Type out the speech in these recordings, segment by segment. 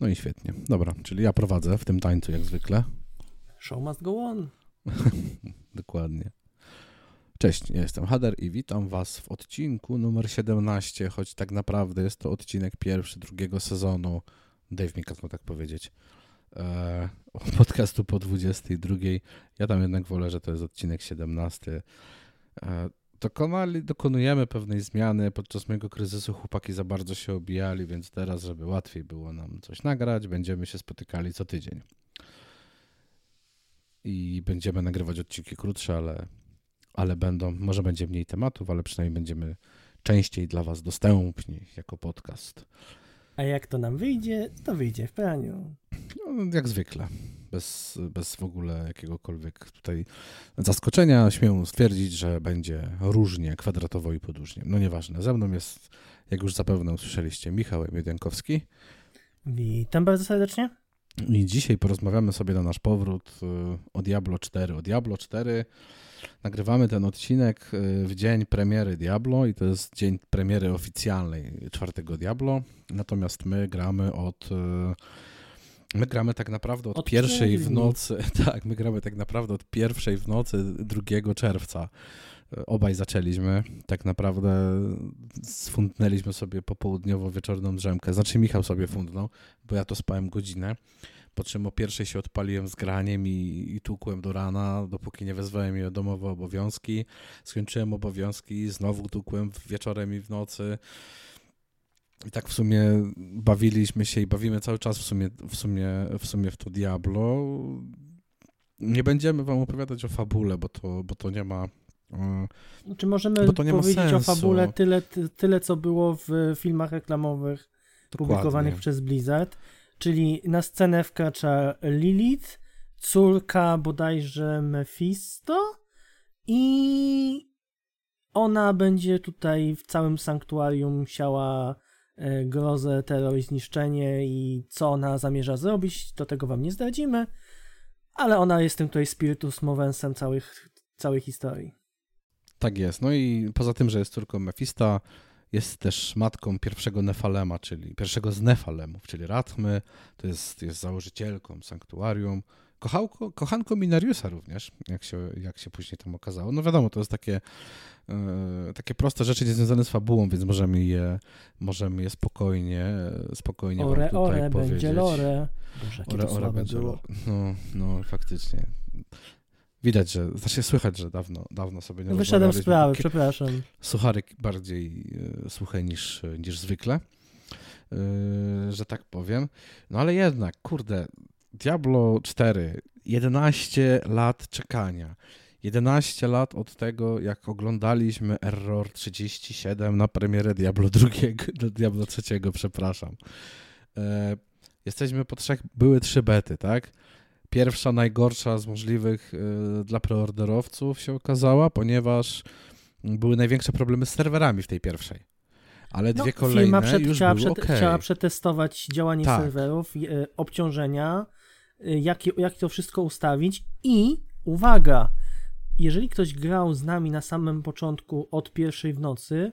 No i świetnie. Dobra, czyli ja prowadzę w tym tańcu jak zwykle. Show must go on. Dokładnie. Cześć, ja jestem Hader i witam Was w odcinku numer 17, choć tak naprawdę jest to odcinek pierwszy drugiego sezonu. Dave mi kazał tak powiedzieć. E, podcastu po 22. Ja tam jednak wolę, że to jest odcinek 17. E, dokonali, dokonujemy pewnej zmiany. Podczas mojego kryzysu chłopaki za bardzo się obijali, więc teraz, żeby łatwiej było nam coś nagrać, będziemy się spotykali co tydzień. I będziemy nagrywać odcinki krótsze, ale, ale będą, może będzie mniej tematów, ale przynajmniej będziemy częściej dla Was dostępni jako podcast. A jak to nam wyjdzie, to wyjdzie w praniu. No, jak zwykle. Bez, bez w ogóle jakiegokolwiek tutaj zaskoczenia. Śmiem stwierdzić, że będzie różnie, kwadratowo i podłużnie. No nieważne. Ze mną jest, jak już zapewne usłyszeliście, Michał Emiedenkowski. Witam bardzo serdecznie. I dzisiaj porozmawiamy sobie na nasz powrót y, o Diablo 4. O Diablo 4 nagrywamy ten odcinek y, w dzień premiery Diablo i to jest dzień premiery oficjalnej czwartego Diablo. Natomiast my gramy od. y, My gramy tak naprawdę od, Od pierwszej w nocy. Tak, my gramy tak naprawdę od pierwszej w nocy 2 czerwca. Y, Obaj zaczęliśmy. Tak naprawdę sfundnęliśmy sobie popołudniowo-wieczorną drzemkę. Znaczy Michał sobie fundnął, bo ja to spałem godzinę. Po czym o pierwszej się odpaliłem z graniem i, i tłukłem do rana, dopóki nie wezwałem jej o domowe obowiązki. Skończyłem obowiązki, znowu tłukłem wieczorem i w nocy. I tak w sumie bawiliśmy się i bawimy cały czas w sumie w, sumie, w, sumie w to Diablo. Nie będziemy wam opowiadać o fabule, bo to, bo to nie ma... Czy możemy to nie ma powiedzieć o fabule tyle, ty- tyle, co było w filmach reklamowych publikowanych dokładnie. przez Blizzard? Czyli na scenę wkracza Lilith, córka bodajże Mephisto i ona będzie tutaj w całym sanktuarium siała e, grozę, terror i zniszczenie i co ona zamierza zrobić, do tego wam nie zdradzimy, ale ona jest tym tutaj spiritus movensem całych, całej historii. Tak jest. No i poza tym, że jest córką Mefista, jest też matką pierwszego Nefalema, czyli pierwszego z Nefalemów, czyli Ratmy. To jest, jest założycielką sanktuarium. Kochałko, kochanką Minariusa również, jak się, jak się później tam okazało. No wiadomo, to jest takie, e, takie proste rzeczy niezwiązane z fabułą, więc możemy je, możemy je spokojnie, spokojnie wam Ore, tutaj ore, powiedzieć. będzie lore. Boże, Ore, to ore, będzie lore. No, no, faktycznie. Widać, że, znaczy słychać, że dawno, dawno sobie nie Wyszedłem z sprawy, przepraszam. sucharek bardziej e, suche niż, niż zwykle, e, że tak powiem. No ale jednak, kurde, Diablo 4, 11 lat czekania. 11 lat od tego, jak oglądaliśmy Error 37 na premierę Diablo 2, Diablo 3, przepraszam. E, Jesteśmy po trzech, były trzy bety, tak? Pierwsza, najgorsza z możliwych e, dla preorderowców się okazała, ponieważ były największe problemy z serwerami w tej pierwszej. Ale dwie No, firma kolejne przed, już chciała, były przed, okej. chciała przetestować działanie Tak. serwerów, e, obciążenia, e, jak, jak to wszystko ustawić i uwaga, jeżeli ktoś grał z nami na samym początku od pierwszej w nocy,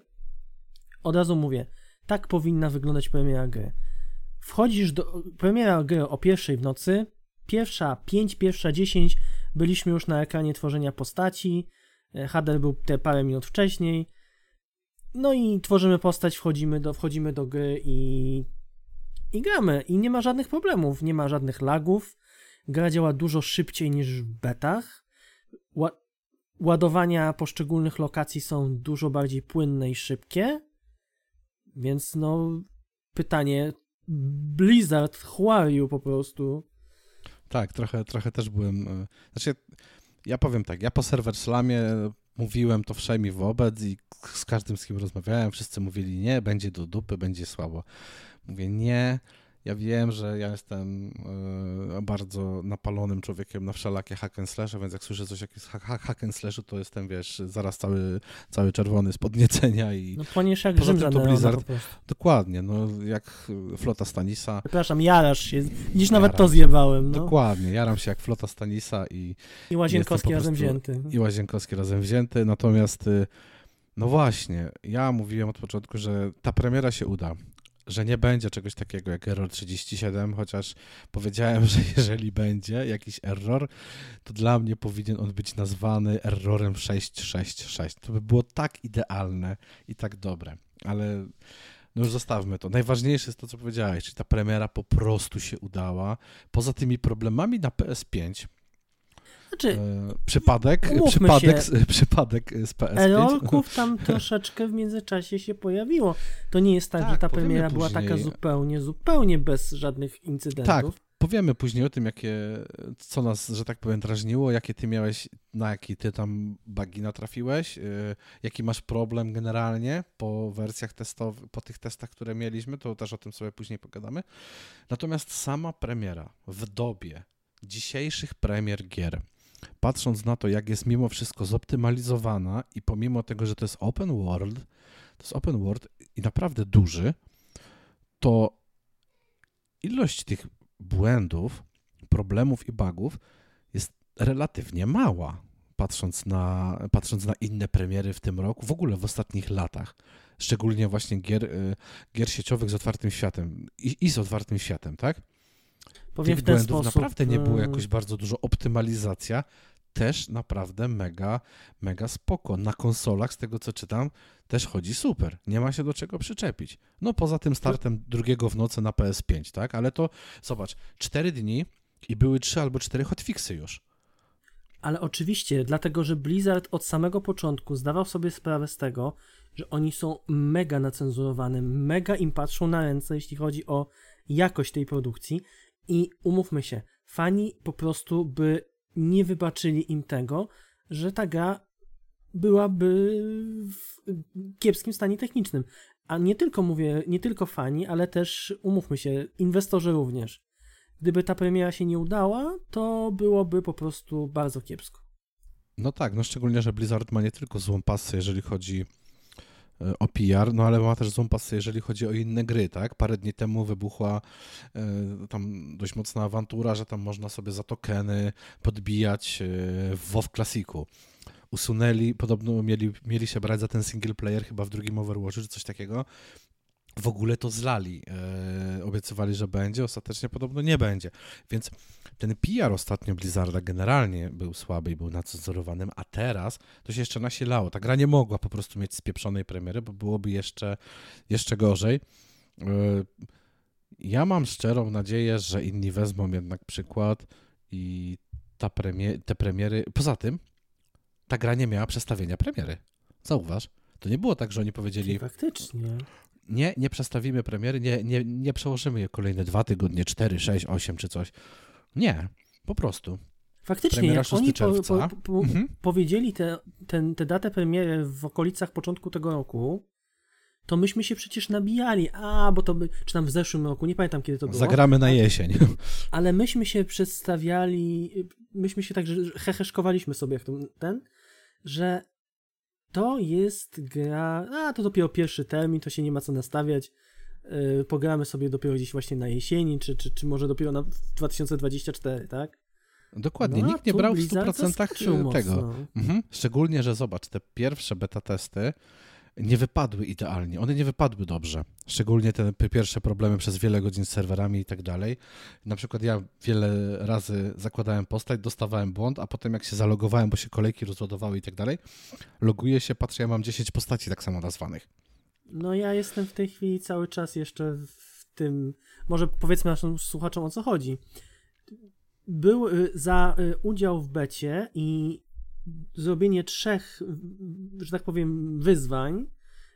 od razu mówię, tak powinna wyglądać premiera gry. Wchodzisz do premiera gry o pierwszej w nocy, pierwsza 5, pierwsza 10 byliśmy już na ekranie tworzenia postaci, e, Hader był te parę minut wcześniej, no i tworzymy postać, wchodzimy do, wchodzimy do gry i, i gramy. I nie ma żadnych problemów, nie ma żadnych lagów. Gra działa dużo szybciej niż w betach. Ła- ładowania poszczególnych lokacji są dużo bardziej płynne i szybkie. Więc no, pytanie, Blizzard, who po prostu? Tak, trochę, trochę też byłem. e, Znaczy, ja powiem tak, ja po serwer slamie mówiłem to wszemi wobec i z każdym, z kim rozmawiałem, wszyscy mówili nie, będzie do dupy, będzie słabo. Mówię nie. Ja wiem, że ja jestem e, bardzo napalonym człowiekiem na wszelakie hack and slashe, więc jak słyszę coś jakiegoś ha- ha- hack and slashu, to jestem, wiesz, zaraz cały, cały czerwony z podniecenia i No płoniesz jak Poza tym to Blizzard- prostu. dokładnie, no jak flota Stanisa, Przepraszam, jarasz się. Dziś nawet Jaram to zjebałem, no. dokładnie, jaram się jak flota Stanisa i I Łazienkowski po razem prostu- wzięty. i Łazienkowski razem wzięty, natomiast y, no właśnie, ja mówiłem od początku, że ta premiera się uda. Że nie będzie czegoś takiego jak error 37, chociaż powiedziałem, że jeżeli będzie jakiś error, to dla mnie powinien on być nazwany errorem 666. To by było tak idealne i tak dobre, ale no już zostawmy to. Najważniejsze jest to, co powiedziałeś, czyli ta premiera po prostu się udała. Poza tymi problemami na PS5, znaczy, e, przypadek, przypadek, się, przypadek z PS5. Errorków tam troszeczkę w międzyczasie się pojawiło. To nie jest tak, tak że ta premiera była taka zupełnie, zupełnie bez żadnych incydentów. Tak, powiemy później o tym, jakie, co nas, że tak powiem, drażniło, jakie ty miałeś, na jaki ty tam bugi natrafiłeś, yy, jaki masz problem generalnie po wersjach testowych, po tych testach, które mieliśmy, to też o tym sobie później pogadamy. Natomiast sama premiera w dobie dzisiejszych premier gier, patrząc na to, jak jest mimo wszystko zoptymalizowana i pomimo tego, że to jest open world, to jest open world i naprawdę duży, to ilość tych błędów, problemów i bugów jest relatywnie mała, patrząc na, patrząc na inne premiery w tym roku, w ogóle w ostatnich latach. Szczególnie właśnie gier, y, gier sieciowych z otwartym światem i, i z otwartym światem, tak? Powiem Tych błędów sposób, naprawdę nie było y, jakoś bardzo dużo. Optymalizacja też naprawdę mega, mega spoko. Na konsolach, z tego co czytam, też chodzi super. Nie ma się do czego przyczepić. No poza tym startem drugiego w nocy na PS5, tak? Ale to, zobacz, 4 dni i były 3 albo 4 hotfixy już. Ale oczywiście, dlatego że Blizzard od samego początku zdawał sobie sprawę z tego, że oni są mega nacenzurowani, mega im patrzą na ręce, jeśli chodzi o jakość tej produkcji. I umówmy się, fani po prostu by nie wybaczyli im tego, że ta gra byłaby w kiepskim stanie technicznym. A nie tylko mówię, nie tylko fani, ale też umówmy się, inwestorzy również. Gdyby ta premiera się nie udała, to byłoby po prostu bardzo kiepsko. No tak, no szczególnie, że Blizzard ma nie tylko złą pasę, jeżeli chodzi o PR, no ale ma też złą pasję, jeżeli chodzi o inne gry, tak? Parę dni temu wybuchła y, tam dość mocna awantura, że tam można sobie za tokeny podbijać y, w WoW Classicu. Usunęli, podobno mieli, mieli się brać za ten single player chyba w drugim Overwatchu, czy coś takiego. W ogóle to zlali. E, obiecywali, że będzie, ostatecznie podobno nie będzie. Więc ten PR ostatnio Blizzarda generalnie był słaby i był nacenzurowanym, a teraz to się jeszcze nasilało. Ta gra nie mogła po prostu mieć spieprzonej premiery, bo byłoby jeszcze, jeszcze gorzej. E, ja mam szczerą nadzieję, że inni wezmą jednak przykład i ta premier, te premiery. Poza tym, ta gra nie miała przestawienia premiery. Zauważ. To nie było tak, że oni powiedzieli. Faktycznie. Nie, nie przestawimy premiery, nie, nie, nie przełożymy je kolejne dwa tygodnie, cztery, sześć, osiem czy coś. Nie, po prostu. Faktycznie, jak oni po, po, po, mhm. powiedzieli tę te, te datę premiery w okolicach początku tego roku, to myśmy się przecież nabijali, a, bo to by, czy tam w zeszłym roku, nie pamiętam kiedy to było. Zagramy na jesień. Ale myśmy się przedstawiali, myśmy się tak, że heheszkowaliśmy sobie jak ten, ten, że to jest gra, a to dopiero pierwszy termin, to się nie ma co nastawiać, yy, pogramy sobie dopiero gdzieś właśnie na jesieni, czy, czy, czy może dopiero na 2024, tak? Dokładnie, no, nikt nie brał w 100% tego. Mhm. Szczególnie, że zobacz, te pierwsze beta testy nie wypadły idealnie, one nie wypadły dobrze. Szczególnie te pierwsze problemy przez wiele godzin z serwerami i tak dalej. Na przykład ja wiele razy zakładałem postać, dostawałem błąd, a potem jak się zalogowałem, bo się kolejki rozładowały i tak dalej, loguję się, patrzę, ja mam 10 postaci tak samo nazwanych. No ja jestem w tej chwili cały czas jeszcze w tym, może powiedzmy naszym słuchaczom o co chodzi. Był y, za y, udział w becie i zrobienie trzech, że tak powiem, wyzwań.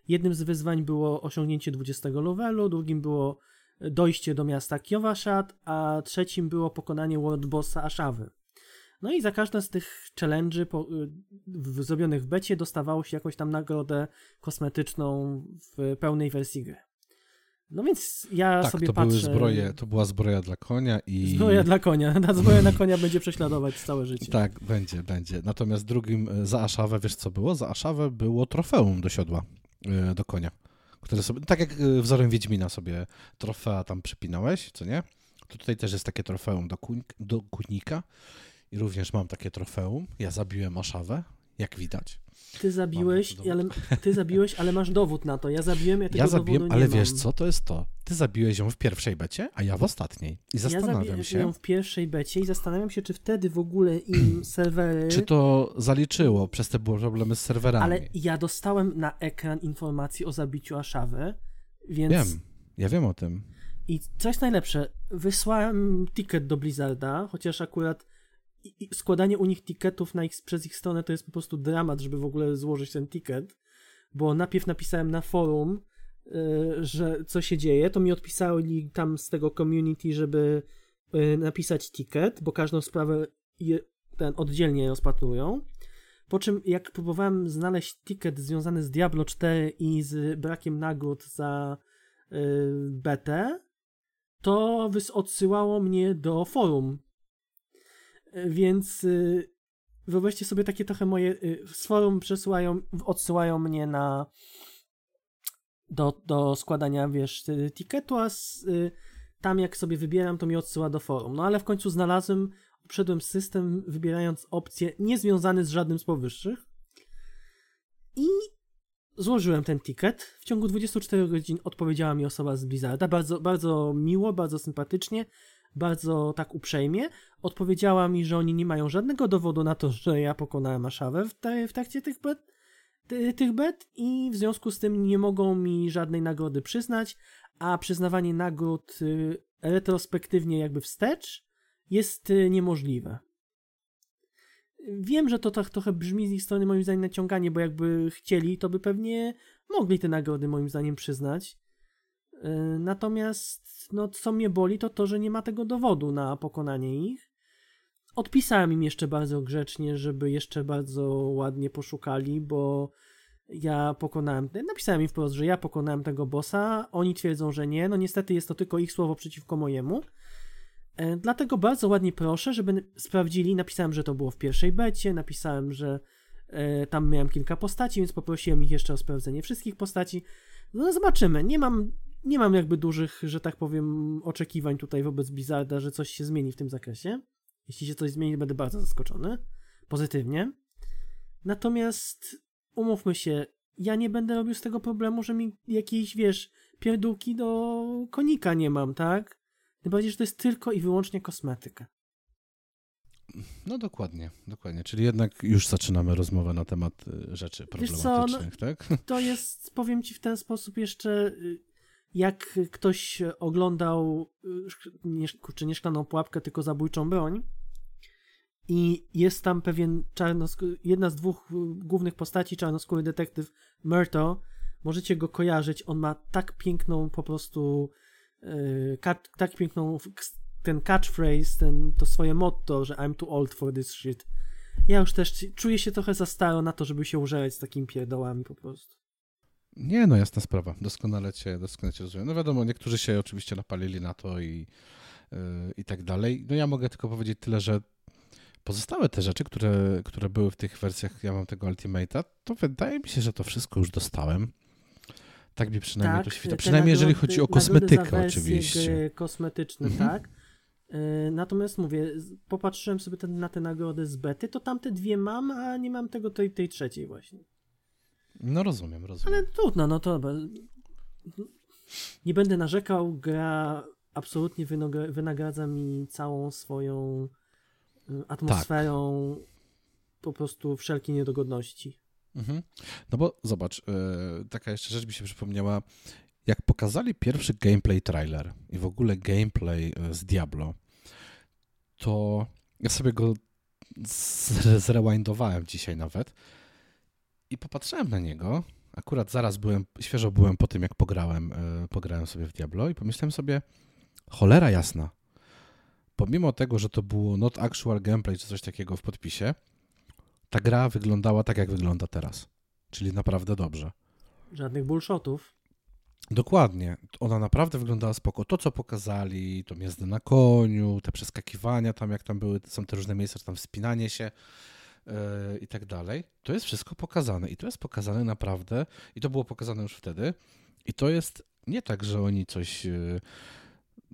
Jednym z wyzwań było osiągnięcie 20 levelu, drugim było dojście do miasta Kiowaszat, a trzecim było pokonanie World Bossa Ashawy. No i za każde z tych challenge'y po, w, zrobionych w becie dostawało się jakąś tam nagrodę kosmetyczną w pełnej wersji gry. No więc ja tak, sobie to patrzę... Były zbroje, to była zbroja dla konia i... Zbroja dla konia. Ta zbroja na konia będzie prześladować całe życie. Tak, będzie, będzie. Natomiast drugim za Aszawę, wiesz co było? Za Aszawę było trofeum do siodła, e, do konia. Które sobie, tak jak e, wzorem Wiedźmina sobie trofea tam przypinałeś, co nie? To tutaj też jest takie trofeum do, kuń, do kunika i również mam takie trofeum. Ja zabiłem Aszawę jak widać. Ty zabiłeś, ale, ty zabiłeś, ale masz dowód na to. Ja zabiłem, ja tego Ja zabiłem, ale wiesz co, to jest to. Ty zabiłeś ją w pierwszej becie, a ja w ostatniej. I Ja zastanawiam zabiłem się, ją w pierwszej becie i zastanawiam się, czy wtedy w ogóle im serwery... czy to zaliczyło przez te były problemy z serwerami. Ale ja dostałem na ekran informacji o zabiciu Aszawy, więc... Wiem, ja wiem o tym. I co jest najlepsze, wysłałem ticket do Blizzarda, chociaż akurat i- składanie u nich ticketów na ich, przez ich stronę to jest po prostu dramat, żeby w ogóle złożyć ten ticket, bo najpierw napisałem na forum, y, że co się dzieje, to mi odpisali tam z tego community, żeby y, napisać ticket, bo każdą sprawę je, ten oddzielnie rozpatrują. Po czym jak próbowałem znaleźć ticket związany z Diablo 4 i z brakiem nagród za y, betę, to odsyłało mnie do forum. Y, Więc y, wyobraźcie sobie takie trochę moje. y, Z forum przesyłają, odsyłają mnie na. Do, do składania, wiesz, y, tiketu, a z, y, tam jak sobie wybieram, to mi odsyła do forum. No ale w końcu znalazłem, obszedłem system, wybierając opcje niezwiązane z żadnym z powyższych. I złożyłem ten ticket. W ciągu 24 godzin odpowiedziała mi osoba z Blizzarda. Bardzo, bardzo miło, bardzo sympatycznie, bardzo tak uprzejmie. Odpowiedziała mi, że oni nie mają żadnego dowodu na to, że ja pokonałem Ashawę w, te, w trakcie tych bet, ty, tych bet i w związku z tym nie mogą mi żadnej nagrody przyznać, a przyznawanie nagród y, retrospektywnie jakby wstecz jest y, niemożliwe. Wiem, że to tak trochę brzmi z ich strony moim zdaniem naciąganie, bo jakby chcieli, to by pewnie mogli te nagrody moim zdaniem przyznać. Yy, Natomiast, no, co mnie boli, to to, że nie ma tego dowodu na pokonanie ich. Odpisałem im jeszcze bardzo grzecznie, żeby jeszcze bardzo ładnie poszukali, bo ja pokonałem, napisałem im wprost, że ja pokonałem tego bossa, oni twierdzą, że nie, no niestety jest to tylko ich słowo przeciwko mojemu. E, Dlatego bardzo ładnie proszę, żeby sprawdzili. Napisałem, że to było w pierwszej becie, napisałem, że e, tam miałem kilka postaci, więc poprosiłem ich jeszcze o sprawdzenie wszystkich postaci. No zobaczymy. Nie mam, nie mam jakby dużych, że tak powiem, oczekiwań tutaj wobec Blizzarda, że coś się zmieni w tym zakresie. Jeśli się coś zmieni, będę bardzo zaskoczony. Pozytywnie. Natomiast umówmy się, ja nie będę robił z tego problemu, że mi jakiejś, wiesz, pierdółki do konika nie mam, tak? Tym bardziej, że to jest tylko i wyłącznie kosmetyka. No dokładnie, dokładnie. Czyli jednak już zaczynamy rozmowę na temat y, rzeczy Wiesz co, no- problematycznych, tak? To jest, powiem ci w ten sposób jeszcze, y, jak ktoś oglądał y, nie, kurczę, nie szklaną pułapkę, tylko zabójczą broń i jest tam pewien czarnosk- jedna z dwóch y, głównych postaci, czarnoskóry detektyw Murto, możecie go kojarzyć, on ma tak piękną po prostu y, kat- tak piękną ten catchphrase, ten, to swoje motto, że I'm too old for this shit. Ja już też czuję się trochę za staro na to, żeby się użerać z takimi pierdołami po prostu. Nie, no jasna sprawa. Doskonale cię, doskonale cię rozumiem. No wiadomo, niektórzy się oczywiście napalili na to i, yy, i tak dalej. No ja mogę tylko powiedzieć tyle, że pozostałe te rzeczy, które, które były w tych wersjach, ja mam tego Ultimate'a, to wydaje mi się, że to wszystko już dostałem. Tak mi przynajmniej to świta. Przynajmniej jeżeli nagrody- chodzi o kosmetykę oczywiście. Kosmetyczne, Mhm. tak. Y, Natomiast mówię, popatrzyłem sobie ten, na te nagrody z bety, to tamte dwie mam, a nie mam tego tej, tej trzeciej właśnie. No rozumiem, rozumiem. Ale trudno, no to nie będę narzekał, gra absolutnie wynagradza mi całą swoją y, atmosferą po prostu wszelkie niedogodności. Mhm. No bo zobacz, e, taka jeszcze rzecz mi się przypomniała. Jak pokazali pierwszy gameplay trailer i w ogóle gameplay e, z Diablo, to ja sobie go zrewindowałem dzisiaj nawet i popatrzyłem na niego. Akurat zaraz byłem, świeżo byłem po tym, jak pograłem, e, pograłem sobie w Diablo i pomyślałem sobie, cholera jasna. Pomimo tego, że to było not actual gameplay czy coś takiego w podpisie, ta gra wyglądała tak, jak wygląda teraz. Czyli naprawdę dobrze. Żadnych bullshotów. Dokładnie. Ona naprawdę wyglądała spoko. To, co pokazali, to jazdę na koniu, te przeskakiwania tam, jak tam były, są te różne miejsca, tam wspinanie się i tak dalej. To jest wszystko pokazane i to jest pokazane naprawdę i to było pokazane już wtedy i to jest nie tak, że oni coś yy,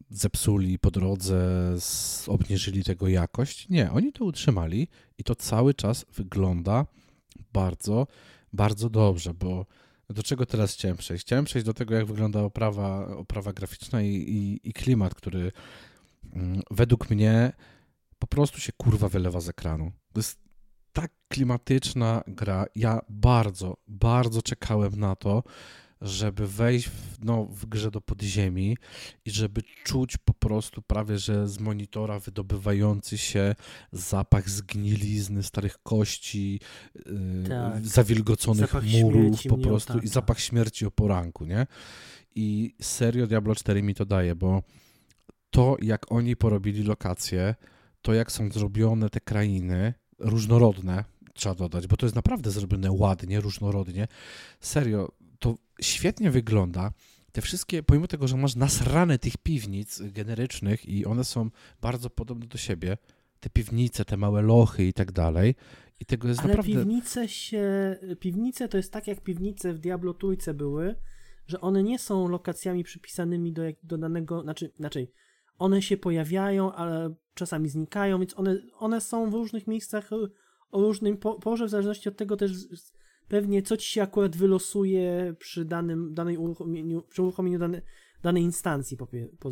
zepsuli po drodze, obniżyli tego jakość. Nie, oni to utrzymali i to cały czas wygląda bardzo, bardzo dobrze, bo do czego teraz chciałem przejść? Chciałem przejść do tego, jak wygląda oprawa, oprawa graficzna i, i, i klimat, który mm, według mnie po prostu się kurwa wylewa z ekranu. To jest tak klimatyczna gra. Ja bardzo, bardzo czekałem na to, żeby wejść w, no, w grze do podziemi i żeby czuć po prostu prawie, że z monitora wydobywający się zapach zgnilizny, starych kości, yy, Tak. zawilgoconych Zapach murów po prostu i otacza. zapach śmierci o poranku, nie? I serio Diablo 4 mi to daje, bo to jak oni porobili lokacje, to jak są zrobione te krainy, różnorodne, trzeba dodać, bo to jest naprawdę zrobione ładnie, różnorodnie. Serio, to świetnie wygląda. Te wszystkie, pomimo tego, że masz nasrane tych piwnic generycznych i one są bardzo podobne do siebie, te piwnice, te małe lochy i tak dalej, i tego jest Ale naprawdę... piwnice się. Piwnice to jest tak, jak piwnice w Diablo Trójce były, że one nie są lokacjami przypisanymi do, do danego. Znaczy, inaczej, one się pojawiają, ale czasami znikają, więc one, one są w różnych miejscach o- o różnym po, porze, w zależności od tego też pewnie co ci się akurat wylosuje przy danym danej uruchomieniu, przy uruchomieniu dane, danej instancji. Po, po,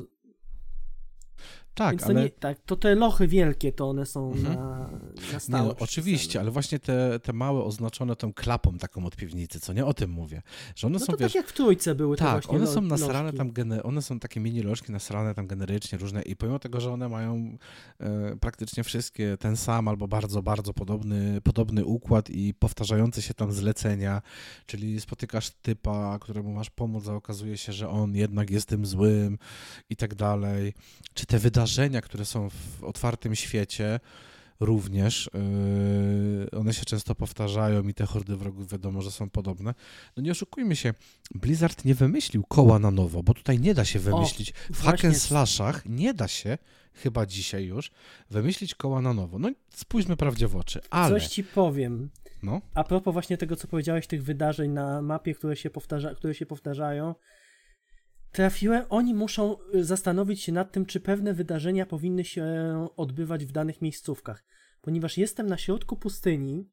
Tak, to ale... nie, tak, to te lochy wielkie to one są Mhm. na, na stałe. no, oczywiście, ale właśnie te, te małe oznaczone tą klapą taką od piwnicy, co nie o tym mówię, że one No są, to wiesz, tak jak w trójce były te tak, właśnie one są nasrane lożki. tam, gene, one są takie mini lożki nasrane tam generycznie różne i pomimo tego, że one mają e, praktycznie wszystkie ten sam albo bardzo, bardzo podobny, podobny układ i powtarzające się tam zlecenia, czyli spotykasz typa, któremu masz pomóc, a okazuje się, że on jednak jest tym złym i tak dalej, czy te wydarzenia, które są w otwartym świecie, również. Yy, one się często powtarzają i te hordy wrogów wiadomo, że są podobne. No nie oszukujmy się, Blizzard nie wymyślił koła na nowo, bo tutaj nie da się wymyślić. w hack and slashach nie da się, chyba dzisiaj już, wymyślić koła na nowo. No spójrzmy prawdzie w oczy, ale... Coś ci powiem. No, A propos właśnie tego, co powiedziałeś, tych wydarzeń na mapie, które się, powtarza, które się powtarzają, trafiłem, oni muszą y, zastanowić się nad tym, czy pewne wydarzenia powinny się odbywać w danych miejscówkach. Ponieważ jestem na środku pustyni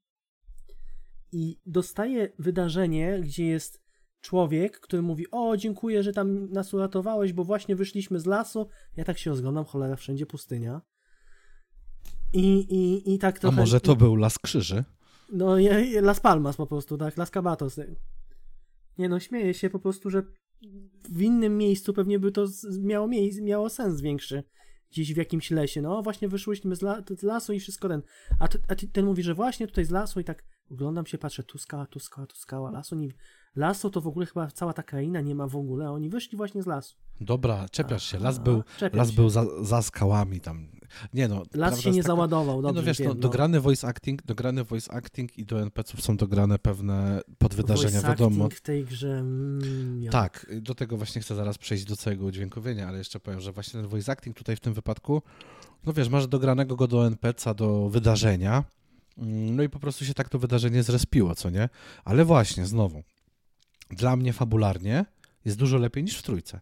i dostaję wydarzenie, gdzie jest człowiek, który mówi: O, dziękuję, że tam nas uratowałeś, bo właśnie wyszliśmy z lasu. Ja tak się rozglądam, cholera, wszędzie pustynia. I, i, i tak a trochę. może to był Las Krzyży? No, Las Palmas po prostu, tak? Las Cabatos. Nie no, śmieję się po prostu, że w innym miejscu pewnie by to miało, miało sens większy. Gdzieś w jakimś lesie. No, właśnie wyszłyśmy z, la- z lasu i wszystko ten. A, a ten mówi, że właśnie tutaj z lasu i tak oglądam się, patrzę, tu skała, tu skała, tu skała, lasu nie... Lasu to w ogóle chyba cała ta kraina nie ma w ogóle, a oni wyszli właśnie z lasu. Dobra, czepiasz się, las był, czepiam las się. był za, za skałami tam. Nie no, Las się nie taka- załadował, Nie, dobrze no wiesz, wiem, no, dograny voice acting, dograny voice acting i do NPC-ów są dograne pewne podwydarzenia, Voice wiadomo. w tej grze... Mm, ja. Tak, do tego właśnie chcę zaraz przejść do całego udźwiękowienia, ale jeszcze powiem, że właśnie ten voice acting tutaj w tym wypadku, no wiesz, masz dogranego go do NPC-a, do wydarzenia, no i po prostu się tak to wydarzenie zrespiło, co nie? Ale właśnie, znowu, dla mnie fabularnie jest dużo lepiej niż w trójce.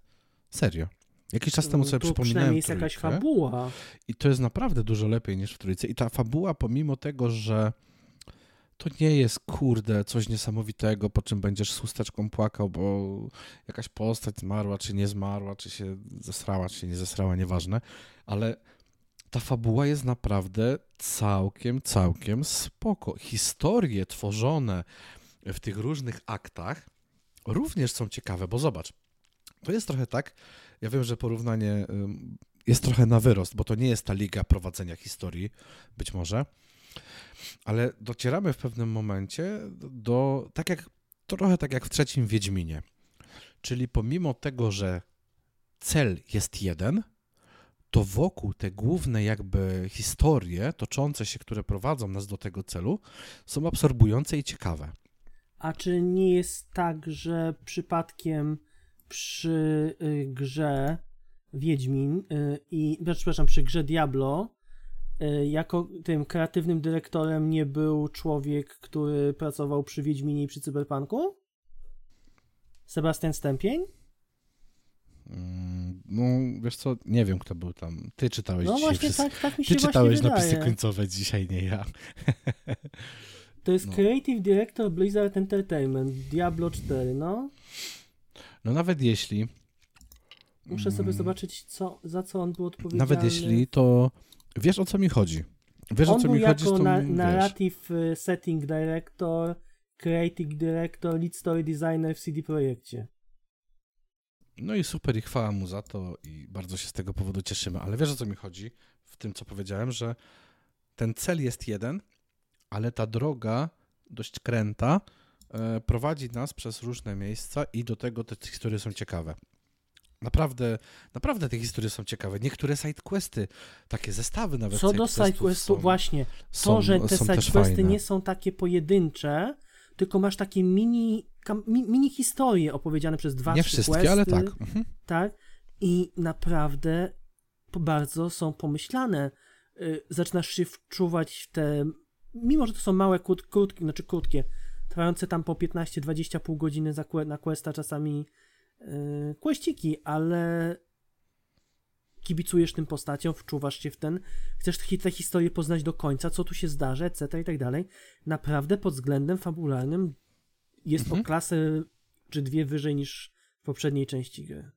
Serio. Jakiś czas temu No, sobie tu przypominałem przynajmniej jest jakaś trójkę. fabuła. I to jest naprawdę dużo lepiej niż w trójce. I ta fabuła, pomimo tego, że to nie jest, kurde, coś niesamowitego, po czym będziesz z chusteczką płakał, bo jakaś postać zmarła, czy nie zmarła, czy się zesrała, czy się nie zesrała, nieważne, ale ta fabuła jest naprawdę całkiem, całkiem spoko. Historie tworzone w tych różnych aktach również są ciekawe, bo zobacz, to jest trochę tak, ja wiem, że porównanie jest trochę na wyrost, bo to nie jest ta liga prowadzenia historii, być może, ale docieramy w pewnym momencie do, tak jak, trochę tak jak w trzecim Wiedźminie, czyli pomimo tego, że cel jest jeden, to wokół te główne jakby historie toczące się, które prowadzą nas do tego celu, są absorbujące i ciekawe. A czy nie jest tak, że przypadkiem przy y, grze Wiedźmin y, i, przepraszam, przy grze Diablo y, jako tym kreatywnym dyrektorem nie był człowiek, który pracował przy Wiedźminie i przy Cyberpunku? Sebastian Stępień? Mm, No, wiesz co, nie wiem, kto był tam. Ty czytałeś No dzisiaj właśnie tak, tak mi się Ty czytałeś wydaje. napisy końcowe dzisiaj, nie ja. To jest No. Creative Director Blizzard Entertainment, Diablo 4, no. No nawet jeśli... Muszę sobie mm, zobaczyć, co, za co on był odpowiedzialny. Nawet jeśli, to wiesz o co mi chodzi. Wiesz o On co był mi chodzi jako na, Narrative y, Setting Director, Creative Director, Lead Story Designer w CD Projekcie. No i super i chwała mu za to i bardzo się z tego powodu cieszymy. Ale wiesz o co mi chodzi w tym, co powiedziałem, że ten cel jest jeden, ale ta droga dość kręta e, prowadzi nas przez różne miejsca i do tego te historie są ciekawe. Naprawdę, naprawdę te historie są ciekawe. Niektóre sidequesty, takie zestawy nawet Co do sidequestu, są- właśnie, są, to, że te są sidequesty nie są takie pojedyncze, tylko masz takie mini, mini historie opowiedziane przez dwa, Nie wszystkie, questy, ale tak. Mhm. tak? I naprawdę bardzo są pomyślane. Y, Zaczynasz się wczuwać w te, mimo że to są małe, krót, krótkie, znaczy krótkie, trwające tam po 15-20 pół godziny za, na questa czasami yy, ale kibicujesz tym postaciom, wczuwasz się w ten, chcesz tę historię poznać do końca, co tu się zdarzy, etc. i tak dalej. Naprawdę pod względem fabularnym jest Mhm. o klasę czy dwie wyżej niż w poprzedniej części gry.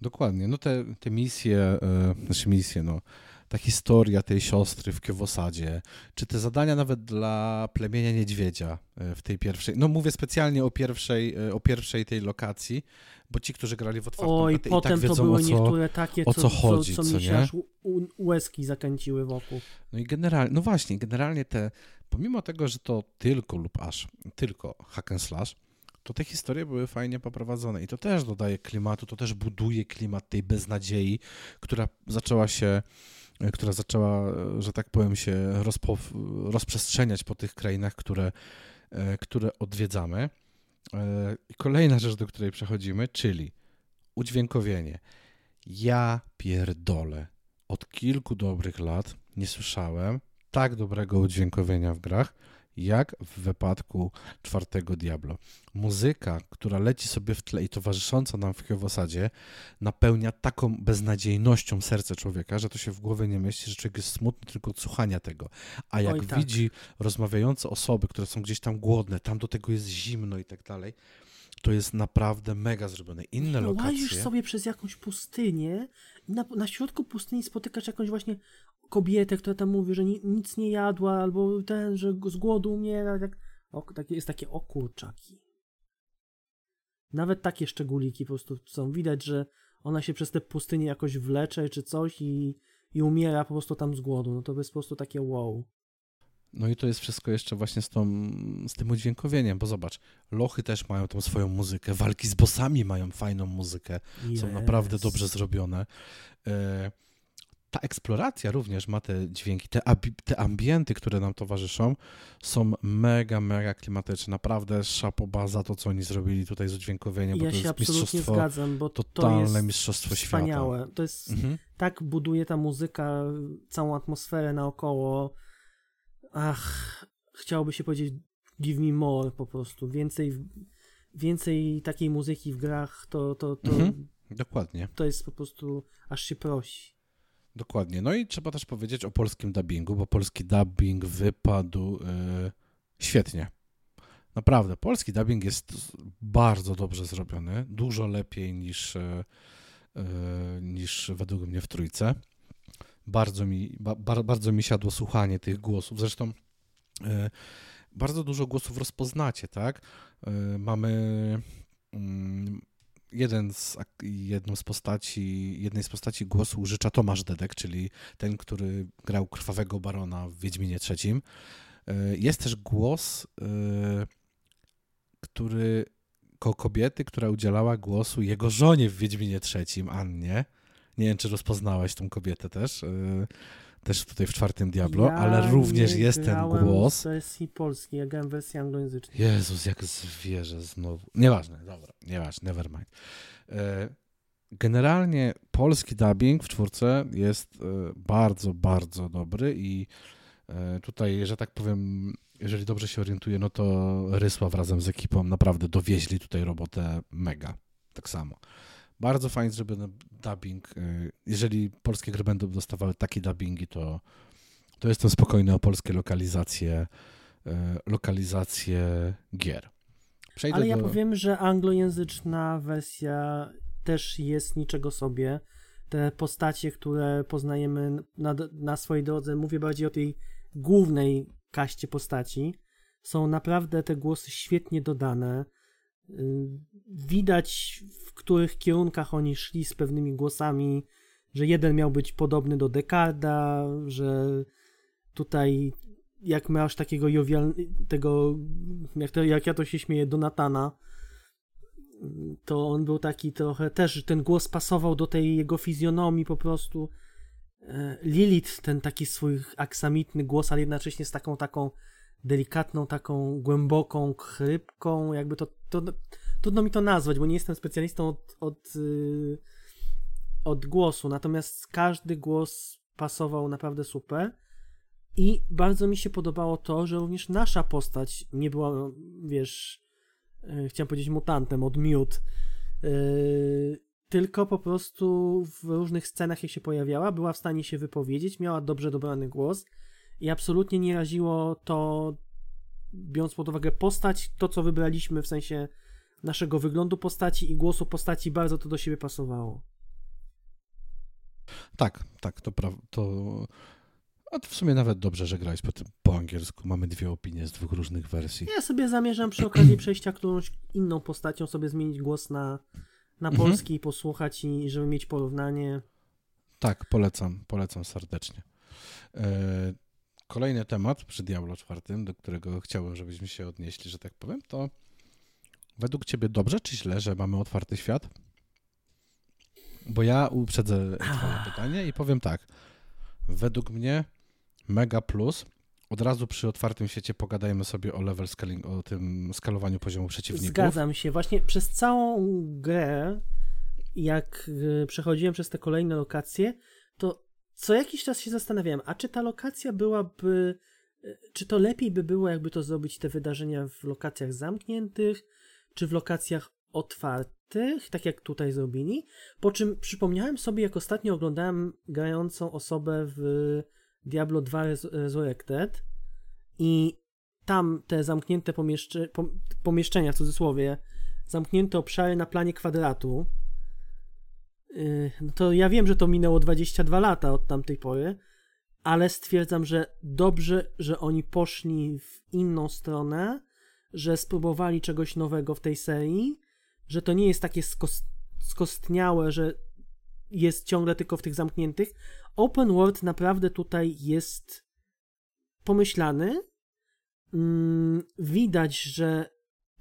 Dokładnie. No te, te misje, e, znaczy misje, no, ta historia tej siostry w Kiewosadzie, czy te zadania nawet dla plemienia niedźwiedzia e, w tej pierwszej, no mówię specjalnie o pierwszej, e, o pierwszej tej lokacji, bo ci, którzy grali w otwartą Oj, betę i potem tak wiedzą to były o co... niektóre takie, o co, co chodzi, co, co co mi się nie? aż łezki zakręciły wokół. No i generalnie, no właśnie, generalnie te, pomimo tego, że to tylko lub aż tylko hack and slash, to te historie były fajnie poprowadzone i to też dodaje klimatu, to też buduje klimat tej beznadziei, która zaczęła się, e, która zaczęła, e, że tak powiem, się rozpo, rozprzestrzeniać po tych krainach, które, e, które odwiedzamy. I kolejna rzecz, do której przechodzimy, czyli udźwiękowienie. Ja pierdolę. Od kilku dobrych lat nie słyszałem tak dobrego udźwiękowienia w grach, jak w wypadku czwartego Diablo. Muzyka, która leci sobie w tle i towarzysząca nam w Kiewosadzie, napełnia taką beznadziejnością serce człowieka, że to się w głowie nie mieści, że człowiek jest smutny tylko od słuchania tego. A jak Oj, tak. widzi rozmawiające osoby, które są gdzieś tam głodne, tam do tego jest zimno i tak dalej, to jest naprawdę mega zrobione. Inne No, lokacje... łazisz sobie przez jakąś pustynię i na, na środku pustyni spotykasz jakąś właśnie kobietę, która tam mówi, że ni, nic nie jadła, albo ten, że z głodu umiera. Tak, o, takie, jest takie o kurczaki. Nawet takie szczególiki po prostu są. Widać, że ona się przez tę pustynię jakoś wlecze czy coś i, i umiera po prostu tam z głodu. No to jest po prostu takie wow. No i to jest wszystko jeszcze właśnie z, tą, z tym udźwiękowieniem, bo zobacz, lochy też mają tą swoją muzykę, walki z bossami mają fajną muzykę, są naprawdę Yes. dobrze zrobione. E, Ta eksploracja również ma te dźwięki, te, te ambienty, które nam towarzyszą, są mega, mega klimatyczne. Naprawdę szapoba za to, co oni zrobili tutaj z udźwiękowieniem, bo Ja to się jest absolutnie mistrzostwo, zgadzam, bo to totalne jest mistrzostwo wspaniałe. To jest świata. Mhm. tak buduje ta muzyka całą atmosferę naokoło. Ach, chciałoby się powiedzieć give me more po prostu. Więcej, więcej takiej muzyki w grach to, to, to, Mhm. Dokładnie. to jest po prostu aż się prosi. Dokładnie. No i trzeba też powiedzieć o polskim dubbingu, bo polski dubbing wypadł e, świetnie. Naprawdę, polski dubbing jest bardzo dobrze zrobiony, dużo lepiej niż, e, niż według mnie w trójce. Bardzo mi, ba, bar- bardzo mi siadło słuchanie tych głosów. Zresztą e, bardzo dużo głosów rozpoznacie, tak? E, mamy mm, jeden z, jedną z postaci, jednej z postaci głosu użycza Tomasz Dedek, czyli ten, który grał Krwawego Barona w Wiedźminie III. E, Jest też głos, który ko kobiety, która udzielała głosu jego żonie w Wiedźminie III, Annie. Nie wiem, czy rozpoznałeś tą kobietę też, e, też tutaj w czwartym Diablo, Ja ale również nie jest ten głos. w wersji polskiej, ja grałem w wersji anglojęzycznej. Jezus, jak zwierzę znowu. Nieważne, dobra, nieważne, never mind. E, Generalnie polski dubbing w czwórce jest e, bardzo, bardzo dobry i tutaj, że tak powiem, jeżeli dobrze się orientuję, no to Rysław razem z ekipą naprawdę dowieźli tutaj robotę mega. Tak samo. Bardzo fajnie zrobiony dubbing. E, Jeżeli polskie gry będą dostawały takie dubbingi, to, to jestem spokojny o polskie lokalizacje lokalizację gier. Przejdę Ale ja do... powiem, że anglojęzyczna wersja też jest niczego sobie. Te postacie, które poznajemy na, na swojej drodze, mówię bardziej o tej głównej kaście postaci, są naprawdę te głosy świetnie dodane. Y, widać, w których kierunkach oni szli z pewnymi głosami, że jeden miał być podobny do Dekarda, że tutaj jak masz takiego jowial, tego, jak, to, jak ja to się śmieję, Donatana, to on był taki trochę też, ten głos pasował do tej jego fizjonomii po prostu. E, Lilith, ten taki swój aksamitny głos, ale jednocześnie z taką taką delikatną, taką głęboką chrypką, jakby to, to trudno mi to nazwać, bo nie jestem specjalistą od, od, y, od głosu, natomiast każdy głos pasował naprawdę super. I bardzo mi się podobało to, że również nasza postać nie była, wiesz, yy, chciałem powiedzieć mutantem od miód, yy, tylko po prostu w różnych scenach, jak się pojawiała, była w stanie się wypowiedzieć, miała dobrze dobrany głos i absolutnie nie raziło to, biorąc pod uwagę postać, to co wybraliśmy w sensie naszego wyglądu postaci i głosu postaci, bardzo to do siebie pasowało. Tak, tak, to, pra- to a to w sumie nawet dobrze, że grałeś po, tym, po angielsku. Mamy dwie opinie z dwóch różnych wersji. Ja sobie zamierzam przy okazji przejścia którąś inną postacią sobie zmienić głos na, na mhm. polski i posłuchać i żeby mieć porównanie. Tak, polecam, polecam serdecznie. E, kolejny temat przy Diablo 4, do którego chciałbym, żebyśmy się odnieśli, że tak powiem, to według ciebie dobrze czy źle, że mamy otwarty świat? Bo ja uprzedzę twoje pytanie i powiem tak. Według mnie mega plus. Od razu przy otwartym świecie pogadajmy sobie o level scaling, o tym skalowaniu poziomu przeciwników. Zgadzam się. Właśnie przez całą grę, jak e, przechodziłem przez te kolejne lokacje, to co jakiś czas się zastanawiałem, a czy ta lokacja byłaby, e, czy to lepiej by było, jakby to zrobić te wydarzenia w lokacjach zamkniętych, czy w lokacjach otwartych, tak jak tutaj zrobili. Po czym przypomniałem sobie, jak ostatnio oglądałem grającą osobę w Diablo 2 Resurrected i tam te zamknięte pomieszcze, pomieszczenia, w cudzysłowie, zamknięte obszary na planie kwadratu, no to ja wiem, że to minęło 22 lata od tamtej pory, ale stwierdzam, że dobrze, że oni poszli w inną stronę, że spróbowali czegoś nowego w tej serii, że to nie jest takie skostniałe, że jest ciągle tylko w tych zamkniętych. Open world naprawdę tutaj jest pomyślany. Mm, widać, że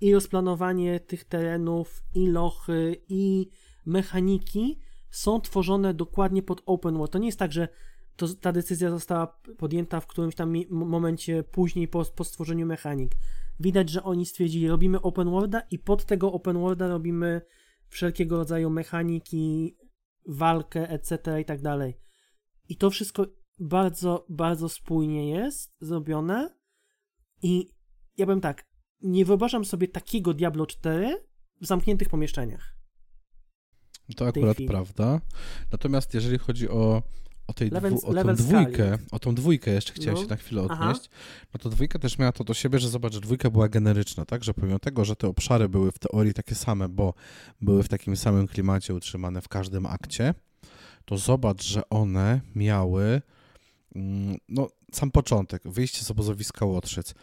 i rozplanowanie tych terenów, i lochy, i mechaniki są tworzone dokładnie pod open world. To nie jest tak, że to, ta decyzja została podjęta w którymś tam momencie później po, po stworzeniu mechanik. Widać, że oni stwierdzili, robimy open worlda i pod tego open worlda robimy wszelkiego rodzaju mechaniki, walkę, etc. i tak dalej. I to wszystko bardzo, bardzo spójnie jest zrobione i ja bym tak, nie wyobrażam sobie takiego Diablo 4 w zamkniętych pomieszczeniach. To akurat prawda. Natomiast jeżeli chodzi o o, tej level, dwu, o tą dwójkę, o tą dwójkę jeszcze chciałem no. się na chwilę odnieść, Aha. no to dwójka też miała to do siebie, że zobacz, że dwójka była generyczna, tak, że pomimo tego, że te obszary były w teorii takie same, bo były w takim samym klimacie utrzymane w każdym akcie, to zobacz, że one miały mm, no, sam początek, wyjście z obozowiska Łotrzyc.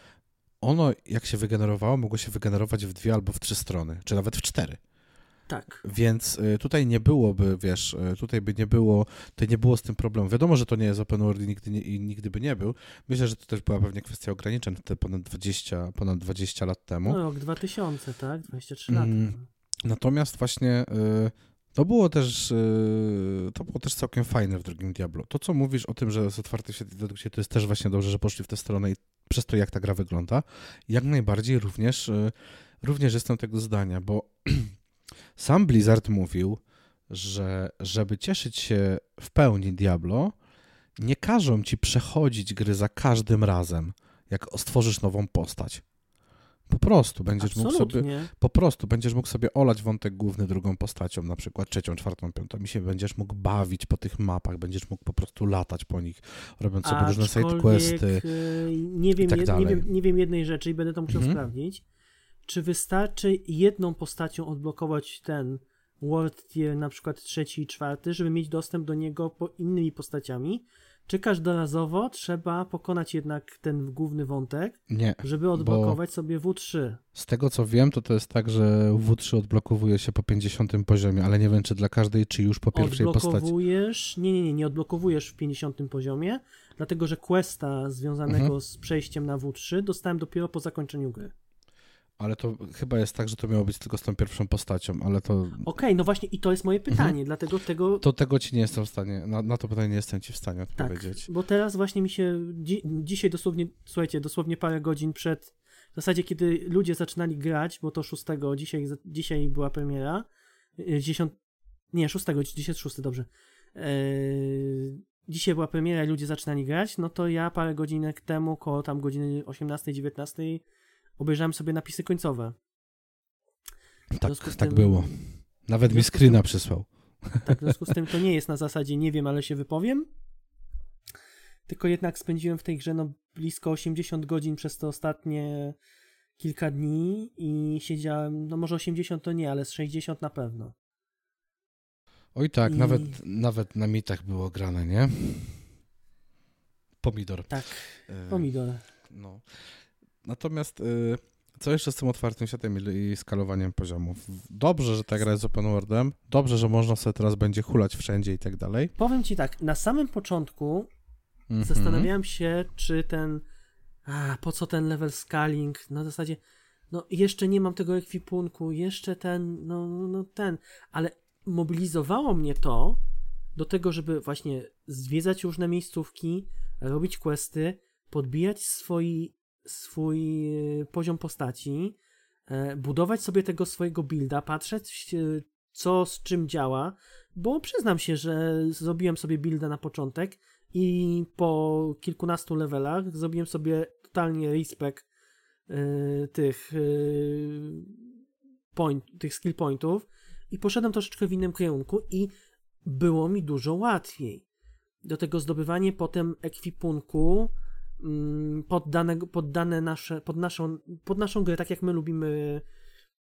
Ono, jak się wygenerowało, mogło się wygenerować w dwie albo w trzy strony, czy nawet w cztery. Tak. Więc y, tutaj nie byłoby, wiesz, y, tutaj by nie było, tutaj nie było z tym problemu. Wiadomo, że to nie jest open world i nigdy, i nigdy by nie był. Myślę, że to też była pewnie kwestia ograniczeń te ponad 20, ponad 20 lat temu. No rok 2000, tak? 23 lata. Mm, natomiast właśnie y, to było też to było też całkiem fajne w drugim Diablo. To, co mówisz o tym, że jest otwarty świat i dedukcja, to jest też właśnie dobrze, że poszli w tę stronę i przez to, jak ta gra wygląda. Jak najbardziej również, również jestem tego zdania, bo Sam Blizzard mówił, że żeby cieszyć się w pełni Diablo, nie każą ci przechodzić gry za każdym razem, jak stworzysz nową postać. Po prostu będziesz mógł sobie po prostu będziesz mógł sobie olać wątek główny drugą postacią, na przykład trzecią, czwartą, piątą i się będziesz mógł bawić po tych mapach, będziesz mógł po prostu latać po nich, robiąc sobie różne side questy. y, Nie wiem, tak jed, nie, wiem, nie wiem jednej rzeczy i będę to musiał Mhm. sprawdzić. Czy wystarczy jedną postacią odblokować ten World Tier, na przykład trzeci i czwarty, żeby mieć dostęp do niego po innymi postaciami? Czy każdorazowo trzeba pokonać jednak ten główny wątek, Nie. żeby odblokować sobie W3? Z tego co wiem, to to jest tak, że W3 odblokowuje się po 50 poziomie, ale nie wiem czy dla każdej, czy już po pierwszej postaci. Odblokowujesz. Nie, nie, nie, nie odblokowujesz w 50 poziomie, dlatego że questa związanego Mhm. z przejściem na W3 dostałem dopiero po zakończeniu gry. Ale to chyba jest tak, że to miało być tylko z tą pierwszą postacią, ale to, Okej, no właśnie i to jest moje pytanie, dlatego tego. Mhm. to tego ci nie jestem w stanie, na, na to pytanie nie jestem ci w stanie tak, odpowiedzieć. bo teraz właśnie mi się. Dzi dzisiaj dosłownie, słuchajcie, dosłownie parę godzin przed. W zasadzie, kiedy ludzie zaczynali grać, bo to 6, dzisiaj, dzisiaj była premiera. y, 10. Nie, 6, dzisiaj jest 6, dobrze. Eee, dzisiaj była premiera i ludzie zaczynali grać, no to ja parę godzinek temu, koło tam godziny 18-19, obejrzałem sobie napisy końcowe. Tak, tak tym- było. Nawet mi screena przysłał. Tak, w związku z tym to nie jest na zasadzie nie wiem, ale się wypowiem. Tylko jednak spędziłem w tej grze no, blisko 80 godzin przez te ostatnie kilka dni i siedziałem, no może 80 to nie, ale z 60 na pewno. Oj tak, I- nawet, nawet na mitach było grane, nie? Pomidor. Tak, E, pomidor. No. Natomiast y, co jeszcze z tym otwartym światem i, i skalowaniem poziomów? Dobrze, że ta gra jest open worldem, dobrze, że można sobie teraz będzie hulać wszędzie i tak dalej. Powiem ci tak, na samym początku Mhm. zastanawiałem się, czy ten. A, po co ten level scaling? Na zasadzie, no jeszcze nie mam tego ekwipunku, jeszcze ten, no, no, no ten, ale mobilizowało mnie to do tego, żeby właśnie zwiedzać różne miejscówki, robić questy, podbijać swój, swój e, poziom postaci, e, budować sobie tego swojego builda, patrzeć e, co z czym działa, bo przyznam się, że zrobiłem sobie builda na początek i po kilkunastu levelach zrobiłem sobie totalnie respect tych point, tych skill pointów i poszedłem troszeczkę w innym kierunku i było mi dużo łatwiej. Do tego zdobywanie potem ekwipunku mm, pod, danego, pod dane nasze, pod naszą, pod naszą grę, tak jak my lubimy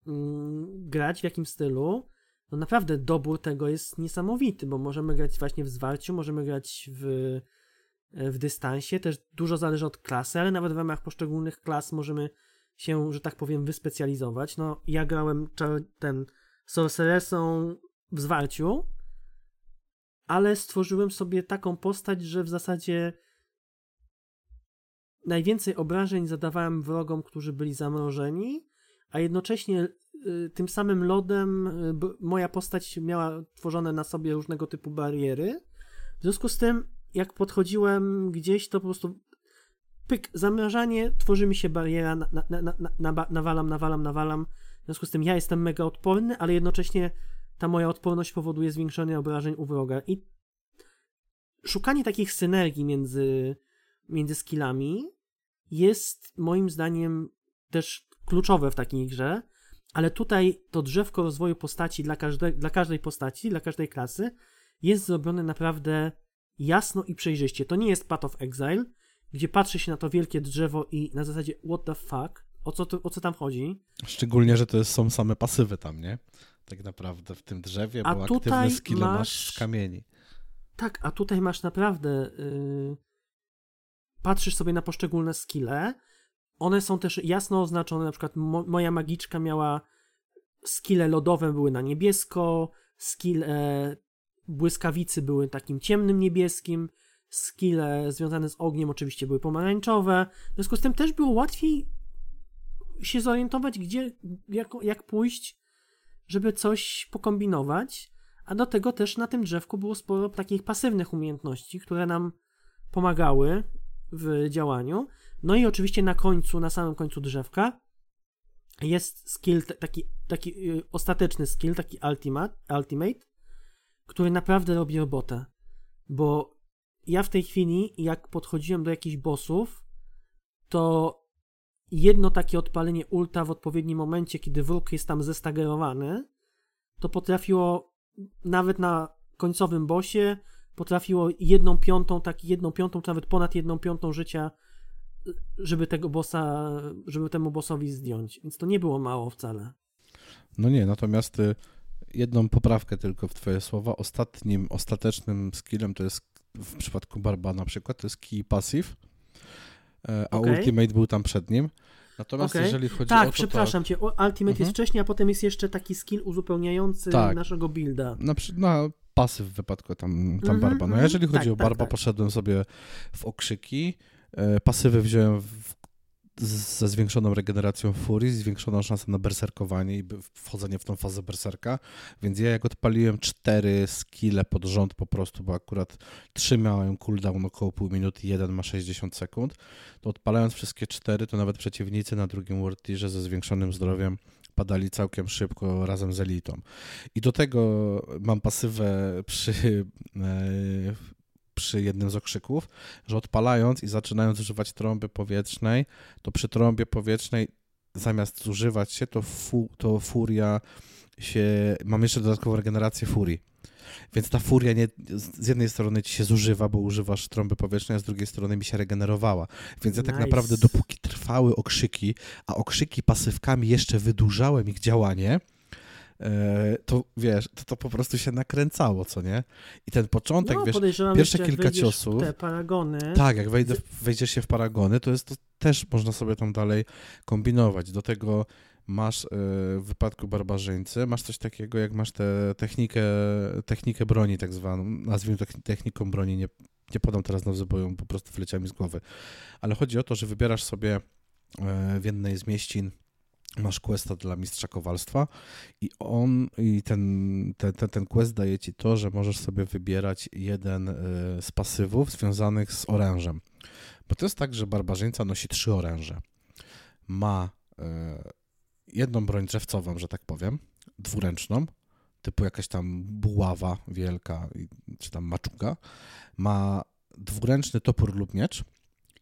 mm, grać, w jakim stylu, no naprawdę dobór tego jest niesamowity, bo możemy grać właśnie w zwarciu, możemy grać w, w dystansie, też dużo zależy od klasy, ale nawet w ramach poszczególnych klas możemy się, że tak powiem, wyspecjalizować. No, ja grałem ten sorceressą w zwarciu, ale stworzyłem sobie taką postać, że w zasadzie najwięcej obrażeń zadawałem wrogom, którzy byli zamrożeni, a jednocześnie y, tym samym lodem y, moja postać miała tworzone na sobie różnego typu bariery. W związku z tym, jak podchodziłem gdzieś, to po prostu pyk, zamrażanie, tworzy mi się bariera, na, na, na, na, nawalam, nawalam, nawalam. W związku z tym ja jestem mega odporny, ale jednocześnie ta moja odporność powoduje zwiększenie obrażeń u wroga. I szukanie takich synergii między, między skillami jest moim zdaniem też kluczowe w takiej grze, ale tutaj to drzewko rozwoju postaci dla, każde, dla każdej postaci, dla każdej klasy jest zrobione naprawdę jasno i przejrzyście. To nie jest Path of Exile, gdzie patrzy się na to wielkie drzewo i na zasadzie what the fuck, o co, to, o co tam chodzi. Szczególnie, że to są same pasywy tam, nie? Tak naprawdę w tym drzewie, A bo tutaj aktywne skille masz... masz- z kamieni. Tak, a tutaj masz naprawdę. Yy, patrzysz sobie na poszczególne skille. One są też jasno oznaczone. Na przykład mo- moja magiczka miała skille lodowe były na niebiesko, skille błyskawicy były takim ciemnym niebieskim, skille związane z ogniem oczywiście były pomarańczowe. W związku z tym też było łatwiej się zorientować, gdzie, jak, jak pójść, żeby coś pokombinować. A do tego też na tym drzewku było sporo takich pasywnych umiejętności, które nam pomagały w działaniu. No i oczywiście na końcu, na samym końcu drzewka jest skill, taki, taki yy, ostateczny skill, taki ultimate, ultimate, który naprawdę robi robotę. Bo ja w tej chwili, jak podchodziłem do jakichś bossów, to jedno takie odpalenie ulta w odpowiednim momencie, kiedy wróg jest tam zestagerowany, to potrafiło nawet na końcowym bosie potrafiło jedną piątą, tak jedną piątą, czy nawet ponad jedną piątą życia, żeby tego bossa, żeby temu bossowi zdjąć. Więc to nie było mało wcale. No nie, natomiast y, jedną poprawkę tylko w twoje słowa. Ostatnim, ostatecznym skillem to jest w przypadku Barba na przykład, to jest key passive, e, a okay. ultimate był tam przed nim. Natomiast okay. jeżeli chodzi tak, o to, przepraszam to... cię, Ultimate mhm. jest wcześniej, a potem jest jeszcze taki skill uzupełniający tak. naszego builda. Na, na pasyw w wypadku tam, tam -hmm, Barba. No mhm. jeżeli chodzi tak, o tak, Barba, tak, poszedłem sobie w okrzyki, e, pasywy wziąłem w ze zwiększoną regeneracją furii, zwiększoną szansą na berserkowanie i wchodzenie w tą fazę berserka, więc ja jak odpaliłem cztery skille pod rząd po prostu, bo akurat trzy miałem cooldown około pół minuty, jeden ma 60 sekund, to odpalając wszystkie cztery, to nawet przeciwnicy na drugim World Tierze ze zwiększonym zdrowiem padali całkiem szybko razem z elitą. I do tego mam pasywę przy e, przy jednym z okrzyków, że odpalając i zaczynając używać trąby powietrznej, to przy trąbie powietrznej zamiast zużywać się, to, fu, to furia się. Mam jeszcze dodatkową regenerację furii. Więc ta furia nie, z jednej strony ci się zużywa, bo używasz trąby powietrznej, a z drugiej strony mi się regenerowała. Więc ja tak naprawdę, dopóki trwały okrzyki, a okrzyki pasywkami jeszcze wydłużałem ich działanie, E, to wiesz, to, to po prostu się nakręcało, co nie? I ten początek, no, wiesz, pierwsze kilka ciosów. te paragony. Tak, jak wejdę, wejdziesz się w paragony, to jest to też można sobie tam dalej kombinować. Do tego masz e, w wypadku barbarzyńcy, masz coś takiego, jak masz tę technikę, technikę broni tak zwaną, nazwijmy to techniką broni, nie, nie podam teraz nazwy, bo ją po prostu wyleciała mi z głowy, ale chodzi o to, że wybierasz sobie e, w jednej z mieścin masz questa dla mistrza kowalstwa i on i ten, ten, ten, ten quest daje ci to, że możesz sobie wybierać jeden e, z pasywów związanych z orężem. Bo to jest tak, że barbarzyńca nosi trzy oręże. Ma jedną broń drzewcową, że tak powiem, dwuręczną, typu jakaś tam buława wielka, czy tam maczuga. Ma dwuręczny topór lub miecz,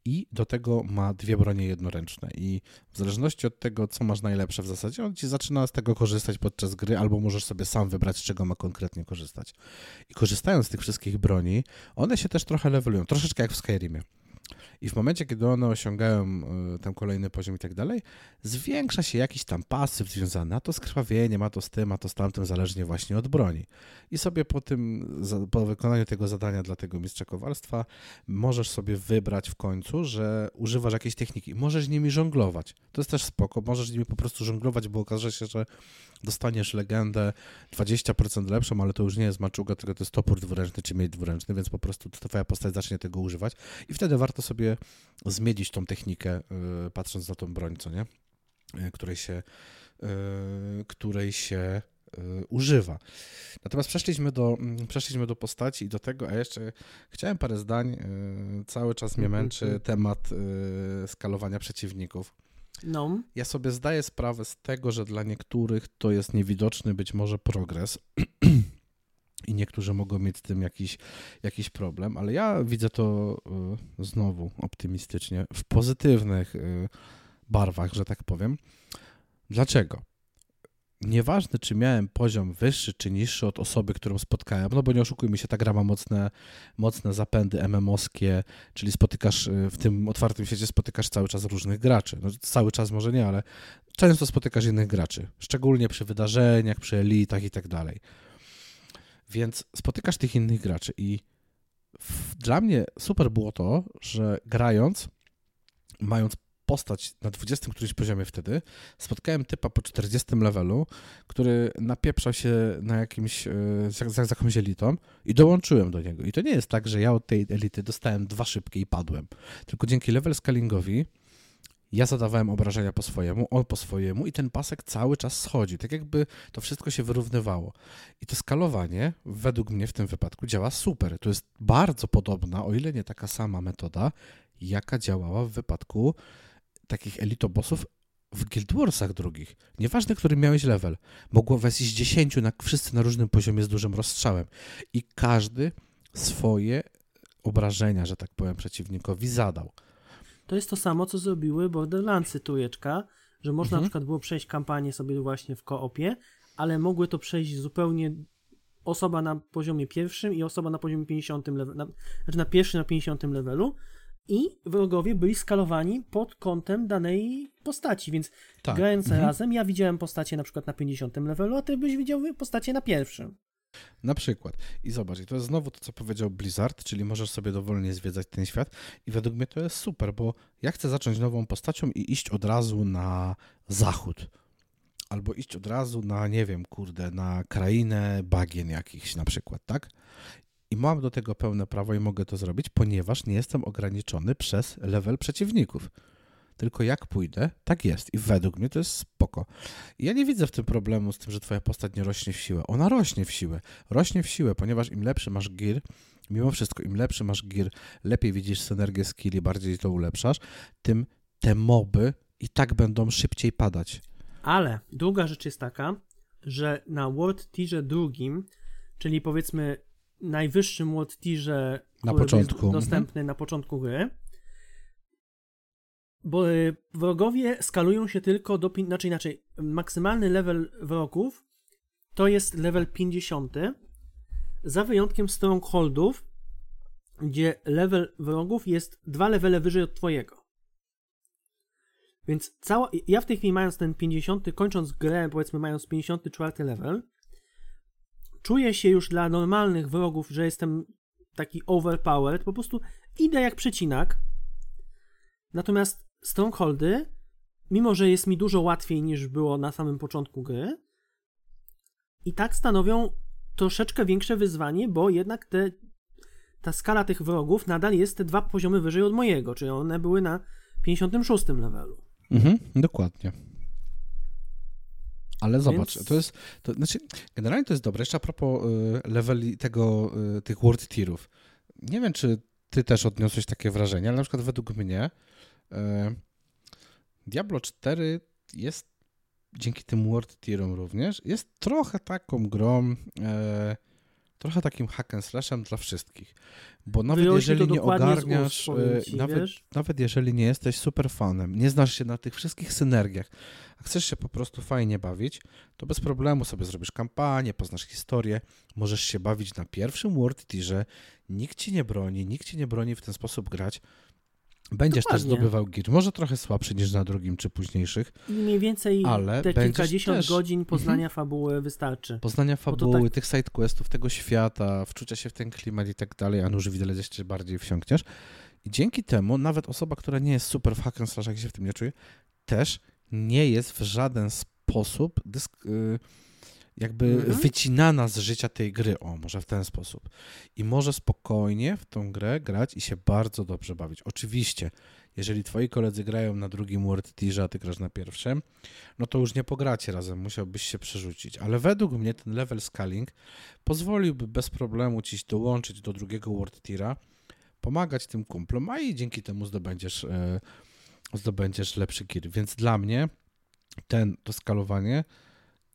i do tego ma dwie bronie jednoręczne i w zależności od tego, co masz najlepsze w zasadzie, on ci zaczyna z tego korzystać podczas gry, albo możesz sobie sam wybrać, z czego ma konkretnie korzystać. I korzystając z tych wszystkich broni, one się też trochę levelują, troszeczkę jak w Skyrimie. I w momencie, kiedy one osiągają y, ten kolejny poziom i tak dalej, zwiększa się jakiś tam pasyw związany, a to z krwawieniem, a to z tym, a to z tamtym, zależnie właśnie od broni. I sobie po tym, po wykonaniu tego zadania dla tego mistrza kowalstwa, możesz sobie wybrać w końcu, że używasz jakiejś techniki. Możesz nimi żonglować. To jest też spoko, możesz nimi po prostu żonglować, bo okaże się, że dostaniesz legendę 20% lepszą, ale to już nie jest maczuga, tylko to jest topór dwuręczny czy mieć dwuręczny, więc po prostu twoja postać zacznie tego używać i wtedy warto sobie zmienić tą technikę, yy, patrząc na tą broń, co nie? Yy, której się, yy, której się używa. Natomiast przeszliśmy do, mm, przeszliśmy do postaci i do tego, a jeszcze chciałem parę zdań. Cały czas mnie męczy temat skalowania przeciwników. No. Ja sobie zdaję sprawę z tego, że dla niektórych to jest niewidoczny być może progres. I niektórzy mogą mieć z tym jakiś, jakiś problem, ale ja widzę to y, znowu optymistycznie, w pozytywnych y, barwach, że tak powiem. Dlaczego? Nieważne, czy miałem poziom wyższy czy niższy od osoby, którą spotkałem, no bo nie oszukujmy się, ta gra ma mocne, mocne zapędy MMOskie, czyli spotykasz y, w tym otwartym świecie spotykasz cały czas różnych graczy. No, cały czas może nie, ale często spotykasz innych graczy, szczególnie przy wydarzeniach, przy elitach i tak dalej. Więc spotykasz tych innych graczy i w, dla mnie super było to, że grając, mając postać na 20 którymś poziomie wtedy, spotkałem typa po 40 levelu, który napieprzał się na jakimś, e, za, za jakąś elitą i dołączyłem do niego. I to nie jest tak, że ja od tej elity dostałem dwa szybkie i padłem, tylko dzięki level scalingowi ja zadawałem obrażenia po swojemu, on po swojemu i ten pasek cały czas schodzi, tak jakby to wszystko się wyrównywało. I to skalowanie, według mnie w tym wypadku, działa super. To jest bardzo podobna, o ile nie taka sama metoda, jaka działała w wypadku takich elitobosów w Guild Warsach drugich. Nieważne, który miałeś level. Mogło was iść 10, na, wszyscy na różnym poziomie z dużym rozstrzałem. I każdy swoje obrażenia, że tak powiem, przeciwnikowi zadał. To jest to samo, co zrobiły Borderlandsy trójeczka, że można Mhm. na przykład było przejść kampanię sobie właśnie w koopie, ale mogły to przejść zupełnie osoba na poziomie pierwszym i osoba na poziomie 50 levelu, na, znaczy na pierwszym, na 50 levelu i wrogowie byli skalowani pod kątem danej postaci, więc Tak. grając Mhm. razem, ja widziałem postacie na przykład na 50 levelu, a ty byś widział postacie na pierwszym. Na przykład. I zobacz, i to jest znowu to, co powiedział Blizzard, czyli możesz sobie dowolnie zwiedzać ten świat i według mnie to jest super, bo ja chcę zacząć nową postacią i iść od razu na zachód. Albo iść od razu na, nie wiem, kurde, na krainę bagien jakichś na przykład, tak? I mam do tego pełne prawo i mogę to zrobić, ponieważ nie jestem ograniczony przez level przeciwników. Tylko jak pójdę, tak jest. I według mnie to jest spoko. I ja nie widzę w tym problemu z tym, że twoja postać nie rośnie w siłę. Ona rośnie w siłę. Rośnie w siłę, ponieważ im lepszy masz gear, mimo wszystko, im lepszy masz gear, lepiej widzisz synergię skilli, bardziej to ulepszasz, tym te moby i tak będą szybciej padać. Ale druga rzecz jest taka, że na World Tierze drugim, czyli powiedzmy najwyższym World Tierze, Na początku, mhm. dostępny na początku gry, bo y, wrogowie skalują się tylko do, znaczy inaczej, maksymalny level wrogów to jest level 50, za wyjątkiem strongholdów, gdzie level wrogów jest dwa levele wyżej od twojego. Więc cała, ja w tej chwili mając ten 50, kończąc grę, powiedzmy mając 54 level, czuję się już dla normalnych wrogów, że jestem taki overpowered, po prostu idę jak przecinak. Natomiast strongholdy, mimo że jest mi dużo łatwiej niż było na samym początku gry, i tak stanowią troszeczkę większe wyzwanie, bo jednak te, ta skala tych wrogów nadal jest te dwa poziomy wyżej od mojego, czyli one były na 56 levelu. Mhm, dokładnie. Ale zobacz, Więc- to jest, to, znaczy, generalnie to jest dobre. Jeszcze a propos y, leveli tego, y, tych world tierów. Nie wiem, czy ty też odniosłeś takie wrażenie, ale na przykład według mnie y, Diablo 4 jest dzięki tym world tierom również, jest trochę taką grą, e, trochę takim hack and slashem dla wszystkich. Bo nawet jeżeli nie ogarniasz, e, ci, nawet, wiesz? nawet jeżeli nie jesteś super fanem, nie znasz się na tych wszystkich synergiach, a chcesz się po prostu fajnie bawić, to bez problemu sobie zrobisz kampanię, poznasz historię, możesz się bawić na pierwszym World Tierze, nikt ci nie broni, nikt ci nie broni w ten sposób grać. Będziesz też Dokładnie. zdobywał gear, może trochę słabszy niż na drugim czy późniejszych, I mniej więcej Ale te kilkadziesiąt też- godzin poznania fabuły wystarczy. poznania fabuły, tak- tych sidequestów, tego świata, wczucia się w ten klimat i tak dalej, a nuż wiele jeszcze bardziej wsiąkniesz. I dzięki temu nawet osoba, która nie jest super w hack and slashach i się w tym nie czuje, też nie jest w żaden sposób dysk, y, jakby Mhm. wycinana z życia tej gry, o, może w ten sposób. I może spokojnie w tą grę grać i się bardzo dobrze bawić. Oczywiście, jeżeli twoi koledzy grają na drugim World Tierze, a ty grasz na pierwszym, no to już nie pogracie razem, musiałbyś się przerzucić. Ale według mnie ten level scaling pozwoliłby bez problemu ci dołączyć do drugiego World Tiera, pomagać tym kumplom, a i dzięki temu zdobędziesz, e, zdobędziesz lepszy gear. Więc dla mnie ten, to skalowanie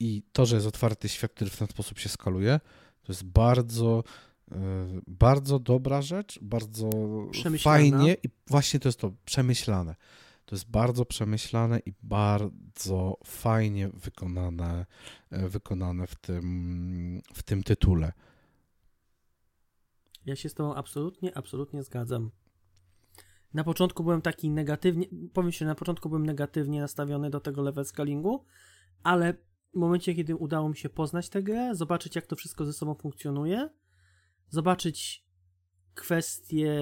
i to, że jest otwarty świat, który w ten sposób się skaluje, to jest bardzo, e, bardzo dobra rzecz, bardzo fajnie i właśnie to jest to przemyślane. To jest bardzo przemyślane i bardzo fajnie wykonane, e, wykonane w tym, w tym tytule. Ja się z tobą absolutnie, absolutnie zgadzam. Na początku byłem taki negatywnie, powiem się, na początku byłem negatywnie nastawiony do tego level scalingu, ale w momencie, kiedy udało mi się poznać tę grę, zobaczyć jak to wszystko ze sobą funkcjonuje, zobaczyć kwestie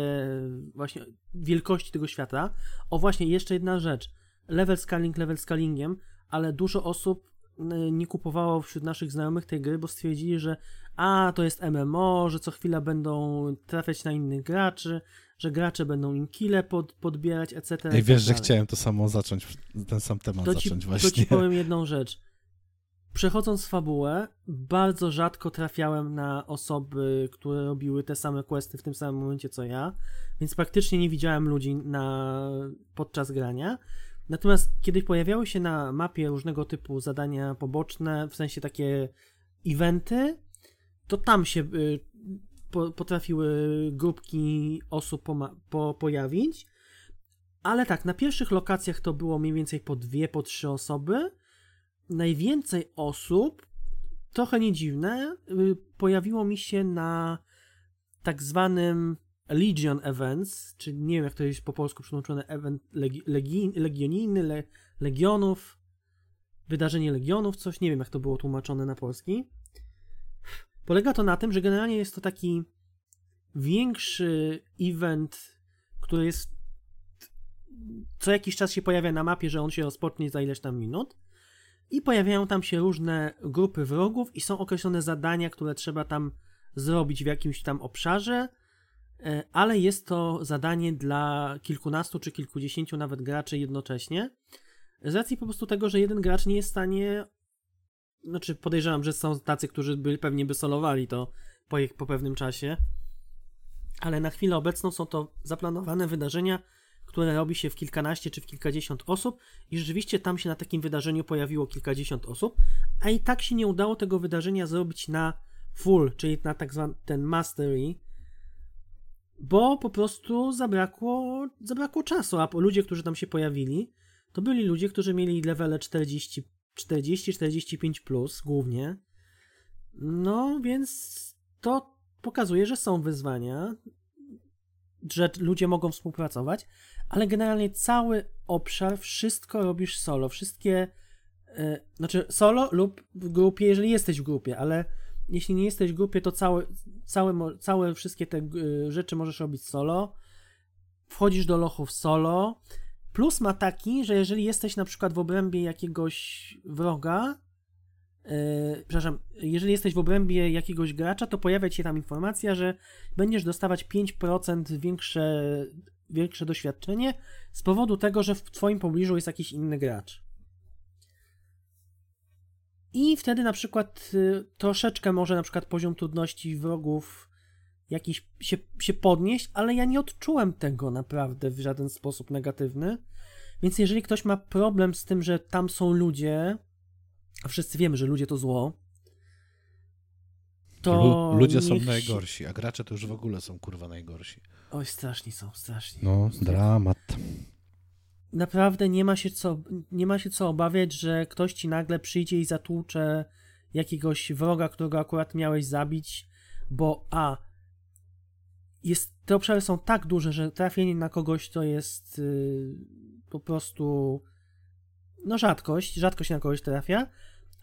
właśnie wielkości tego świata. O właśnie, jeszcze jedna rzecz. Level scaling level scalingiem, ale dużo osób nie kupowało wśród naszych znajomych tej gry, bo stwierdzili, że a, to jest MMO, że co chwila będą trafiać na innych graczy, że gracze będą im kile pod, podbierać, etc. I tak wiesz, że dalej. chciałem to samo zacząć, ten sam temat to ci, zacząć to właśnie. ci powiem jedną rzecz. Przechodząc fabułę, bardzo rzadko trafiałem na osoby, które robiły te same questy w tym samym momencie co ja, więc praktycznie nie widziałem ludzi na, podczas grania. Natomiast kiedy pojawiały się na mapie różnego typu zadania poboczne, w sensie takie eventy, to tam się y, po, potrafiły grupki osób poma- po, pojawić. Ale tak, na pierwszych lokacjach to było mniej więcej po dwie, po trzy osoby. Najwięcej osób, trochę nie dziwne, y, pojawiło mi się na tak zwanym Legion Events, czyli nie wiem jak to jest po polsku przetłumaczone, event legi, legi, legioniny, le, legionów, wydarzenie legionów, coś, nie wiem jak to było tłumaczone na polski. Polega to na tym, że generalnie jest to taki większy event, który jest co jakiś czas się pojawia na mapie, że on się rozpocznie za ileś tam minut i pojawiają tam się różne grupy wrogów i są określone zadania, które trzeba tam zrobić w jakimś tam obszarze, e, ale jest to zadanie dla kilkunastu czy kilkudziesięciu nawet graczy jednocześnie. Z racji po prostu tego, że jeden gracz nie jest w stanie. Znaczy, podejrzewam, że są tacy, którzy by, pewnie by solowali to po, po pewnym czasie, ale na chwilę obecną są to zaplanowane wydarzenia, które robi się w kilkanaście czy w kilkadziesiąt osób i rzeczywiście tam się na takim wydarzeniu pojawiło kilkadziesiąt osób, a i tak się nie udało tego wydarzenia zrobić na full, czyli na tak zwany ten mastery, bo po prostu zabrakło, zabrakło czasu, a ludzie, którzy tam się pojawili, to byli ludzie, którzy mieli levele 40, 40-45 plus głównie. No, więc to pokazuje, że są wyzwania, że ludzie mogą współpracować, ale generalnie cały obszar, wszystko robisz solo, wszystkie, yy, znaczy solo lub w grupie, jeżeli jesteś w grupie, ale jeśli nie jesteś w grupie, to całe, całe, całe wszystkie te yy, rzeczy możesz robić solo. Wchodzisz do lochów solo. Plus ma taki, że jeżeli jesteś na przykład w obrębie jakiegoś wroga, Yy, przepraszam, jeżeli jesteś w obrębie jakiegoś gracza, to pojawia się tam informacja, że będziesz dostawać 5% większe, większe doświadczenie z powodu tego, że w twoim pobliżu jest jakiś inny gracz. I wtedy na przykład y, troszeczkę może na przykład poziom trudności wrogów jakiś się, się podnieść, ale ja nie odczułem tego naprawdę w żaden sposób negatywny. Więc jeżeli ktoś ma problem z tym, że tam są ludzie, a wszyscy wiemy, że ludzie to zło, to. Lu ludzie są najgorsi, a gracze to już w ogóle są kurwa najgorsi. Oj, straszni są, straszni. No, dramat. Naprawdę nie ma się co, nie ma się co obawiać, że ktoś ci nagle przyjdzie i zatłucze jakiegoś wroga, którego akurat miałeś zabić, bo a jest, te obszary są tak duże, że trafienie na kogoś to jest yy, po prostu no rzadkość, rzadkość na kogoś trafia,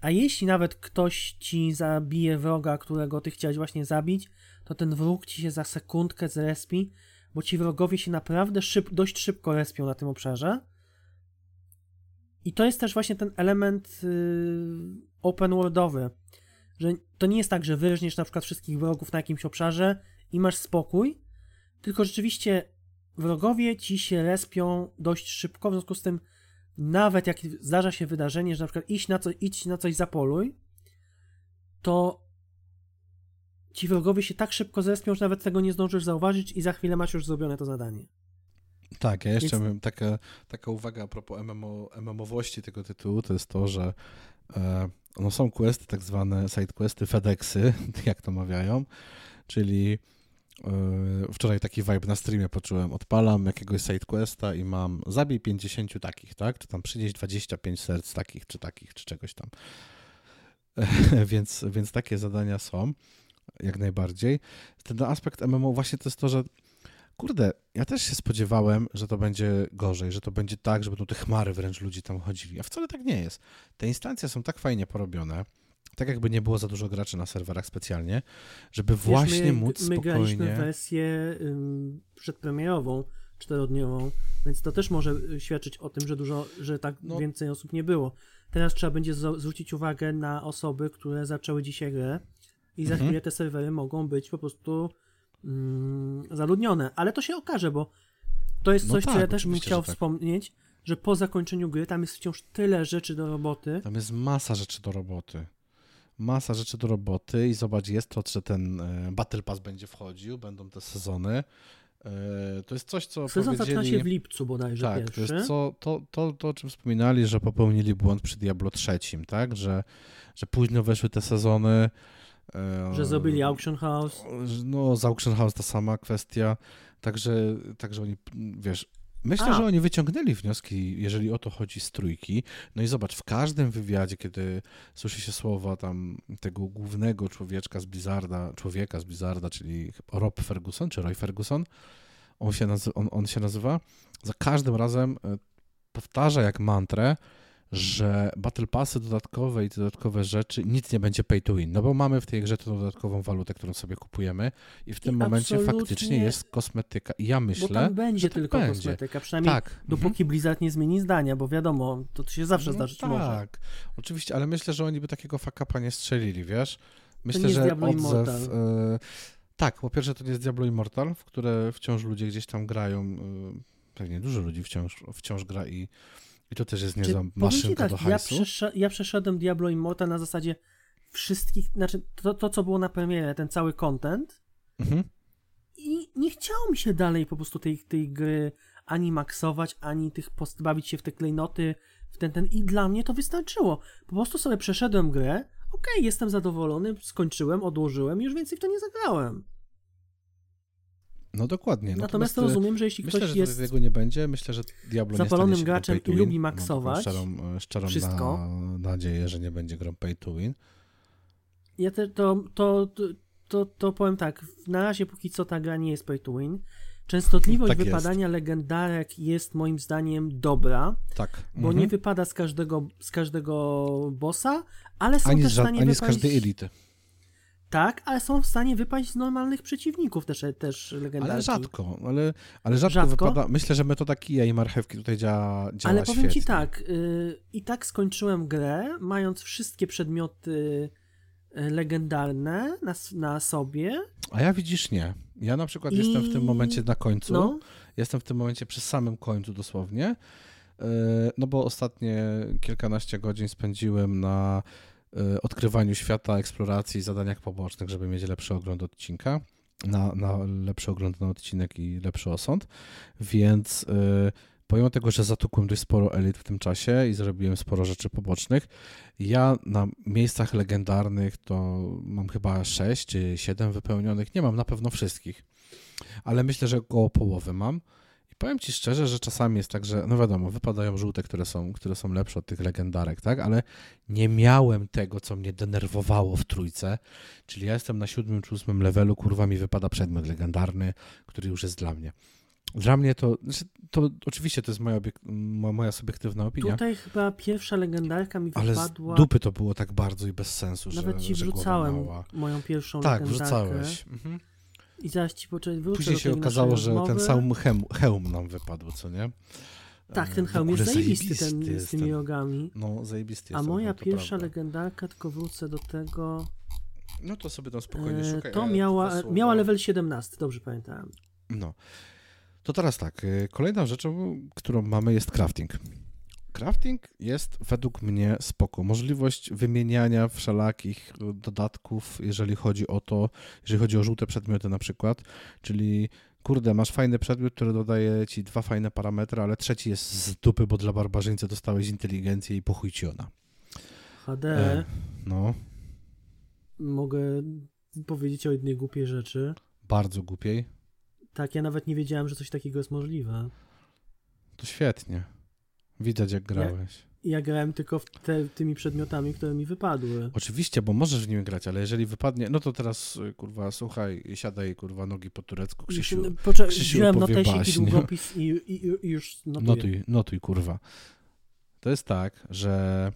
a jeśli nawet ktoś ci zabije wroga, którego ty chciałeś właśnie zabić, to ten wróg ci się za sekundkę zrespi, bo ci wrogowie się naprawdę szyb, dość szybko respią na tym obszarze. I to jest też właśnie ten element yy, open worldowy, że to nie jest tak, że wyróżnisz na przykład wszystkich wrogów na jakimś obszarze i masz spokój, tylko rzeczywiście wrogowie ci się respią dość szybko, w związku z tym nawet jak zdarza się wydarzenie, że na przykład iść na, co, idź na coś zapoluj, to ci wrogowie się tak szybko zespią, że nawet tego nie zdążysz zauważyć i za chwilę masz już zrobione to zadanie. Tak, ja jeszcze Więc... taka, taka uwaga a propos MMO, MMOwości tego tytułu, to jest to, że e, no są questy, tak zwane side questy, FedExy, jak to mawiają, czyli wczoraj taki vibe na streamie poczułem. Odpalam jakiegoś sidequesta i mam zabij 50 takich, tak? Czy tam przynieść 25 serc takich, czy takich, czy czegoś tam. więc, więc takie zadania są, jak najbardziej. Ten aspekt MMO właśnie to jest to, że kurde, ja też się spodziewałem, że to będzie gorzej, że to będzie tak, że będą te chmary wręcz ludzi tam chodzili, a wcale tak nie jest. Te instancje są tak fajnie porobione, tak jakby nie było za dużo graczy na serwerach specjalnie, żeby Wiesz, właśnie my, móc spokojnie... My graliśmy wersję ym, przedpremierową, czterodniową, więc to też może y, świadczyć o tym, że dużo, że tak no. więcej osób nie było. Teraz trzeba będzie zwrócić uwagę na osoby, które zaczęły dzisiaj grę i za mhm. chwilę te serwery mogą być po prostu mm, zaludnione, ale to się okaże, bo to jest no coś, tak, co ja też bym chciał tak. wspomnieć, że po zakończeniu gry tam jest wciąż tyle rzeczy do roboty. Tam jest masa rzeczy do roboty masa rzeczy do roboty i zobacz, jest to, że ten e, Battle Pass będzie wchodził, będą te sezony. E, to jest coś, co Sezon powiedzieli... zaczyna się w lipcu bodajże Tak, pierwszy. to jest co, to, to, to, o czym wspominali, że popełnili błąd przy Diablo trzecim, tak, że, że późno weszły te sezony. E, że zrobili Auction House. No, z Auction House ta sama kwestia, także, także oni, wiesz, Myślę, A. że oni wyciągnęli wnioski, jeżeli o to chodzi z trójki. No i zobacz, w każdym wywiadzie, kiedy słyszy się słowa tam tego głównego człowieczka z Blizzarda, człowieka z Blizzarda, czyli Rob Ferguson, czy Roy Ferguson, on się, nazy- on, on się nazywa, za każdym razem e, powtarza jak mantrę, że Battle Passy dodatkowe i te dodatkowe rzeczy, nic nie będzie pay to win, no bo mamy w tej grze tą dodatkową walutę, którą sobie kupujemy i w tym I momencie faktycznie jest kosmetyka. I ja myślę, Bo tam będzie że tak tylko będzie. kosmetyka, przynajmniej Tak. mhm. dopóki Blizzard nie zmieni zdania, bo wiadomo, to się zawsze No zdarzyć tak, może. oczywiście, ale myślę, że oni by takiego fakapa nie strzelili, wiesz? Myślę, że Diablo odzew... E, tak, po pierwsze to nie jest Diablo Immortal, w które wciąż ludzie gdzieś tam grają, e, pewnie dużo ludzi wciąż, wciąż gra i, i to też jest niezła maszynka tak, do ja, hajsu. przesza- ja przeszedłem Diablo Immortal na zasadzie wszystkich, znaczy to, to co było na premierze, ten cały content Mhm. i nie chciało mi się dalej po prostu tej, tej gry ani maksować, ani tych post, bawić się w te klejnoty, w ten, ten i dla mnie to wystarczyło. Po prostu sobie przeszedłem grę, okej, jestem zadowolony, skończyłem, odłożyłem już więcej w to nie zagrałem. No dokładnie. Natomiast e, rozumiem, że jeśli Myślę, ktoś że jest tego nie będzie. Myślę, że Diablo zapalonym nie stanie graczem i lubi maksować Szczerą, szczerą wszystko. Na, nadzieję, że nie będzie grą pay to win. Ja te, to, to, to, to, powiem tak, na razie póki co ta gra nie jest pay to win. Częstotliwość Tak jest. wypadania legendarek jest moim zdaniem dobra, Tak. bo Mhm. nie wypada z każdego, z każdego bossa, ale są ani też z, ża- stanie ani z wypaść... każdej elity. Tak, ale są w stanie wypaść z normalnych przeciwników też, też legendarki. Ale rzadko, ale, ale rzadko, Rzadko? wypada. Myślę, że metoda kija i marchewki tutaj działa, działa Ale powiem świetnie. ci tak, y, i tak skończyłem grę, mając wszystkie przedmioty y, legendarne na, na sobie. A ja widzisz nie. Ja na przykład I- jestem w tym momencie na końcu. No, Jestem w tym momencie przy samym końcu dosłownie. Yy, No bo ostatnie kilkanaście godzin spędziłem na odkrywaniu świata, eksploracji, zadaniach pobocznych, żeby mieć lepszy ogląd odcinka. Na, na lepszy ogląd na odcinek i lepszy osąd. Więc yy, pomimo tego, że zatukłem dość sporo elit w tym czasie i zrobiłem sporo rzeczy pobocznych, ja na miejscach legendarnych to mam chyba 6 czy 7 wypełnionych. Nie mam na pewno wszystkich, ale myślę, że około połowy mam. Powiem ci szczerze, że czasami jest tak, że no wiadomo, wypadają żółte, które są, które są lepsze od tych legendarek, tak? Ale nie miałem tego, co mnie denerwowało w trójce. Czyli ja jestem na siódmym czy ósmym levelu, kurwa mi wypada przedmiot legendarny, który już jest dla mnie. Dla mnie to, znaczy, to oczywiście to jest moja, moja subiektywna opinia, tutaj chyba pierwsza legendarka mi ale wypadła. dupy to było tak bardzo i bez sensu, Nawet że, ci że głowa wrzucałem moją pierwszą Tak, legendarkę. wrzucałeś. Mhm. I zaraz ci poczekaj, wrócę Później się okazało, że ten sam hełm, hełm nam wypadł, co nie? Tak, E, ten w hełm jest zajebisty, ten, jest z tymi ten-. No, zajebisty A jest ten moja to pierwsza prawda. legendarka, tylko wrócę do tego. No to sobie tam spokojnie E, szukaj. to a miała, słowa- miała level 17, dobrze pamiętałem. No. To teraz tak, y, kolejną rzeczą, którą mamy jest crafting. Crafting jest według mnie spoko. Możliwość wymieniania wszelakich dodatków, jeżeli chodzi o to, jeżeli chodzi o żółte przedmioty na przykład, czyli kurde, masz fajny przedmiot, który dodaje ci dwa fajne parametry, ale trzeci jest z dupy, bo dla barbarzyńcy dostałeś inteligencję i pochuj ci ona. HD, E, no, mogę powiedzieć o jednej głupiej rzeczy. bardzo głupiej. Tak, ja nawet nie wiedziałem, że coś takiego jest możliwe. To świetnie. Widać jak grałeś. Ja grałem tylko w te, tymi przedmiotami, które mi wypadły. Oczywiście, bo możesz w nim grać, ale jeżeli wypadnie, no to teraz, y, kurwa, słuchaj, siadaj, kurwa, nogi po turecku, Krzysiu, Poczekaj, Krzysiu wziąłem notesik i długopis i, i, i już notuję. notuj, notuj, kurwa. To jest tak, że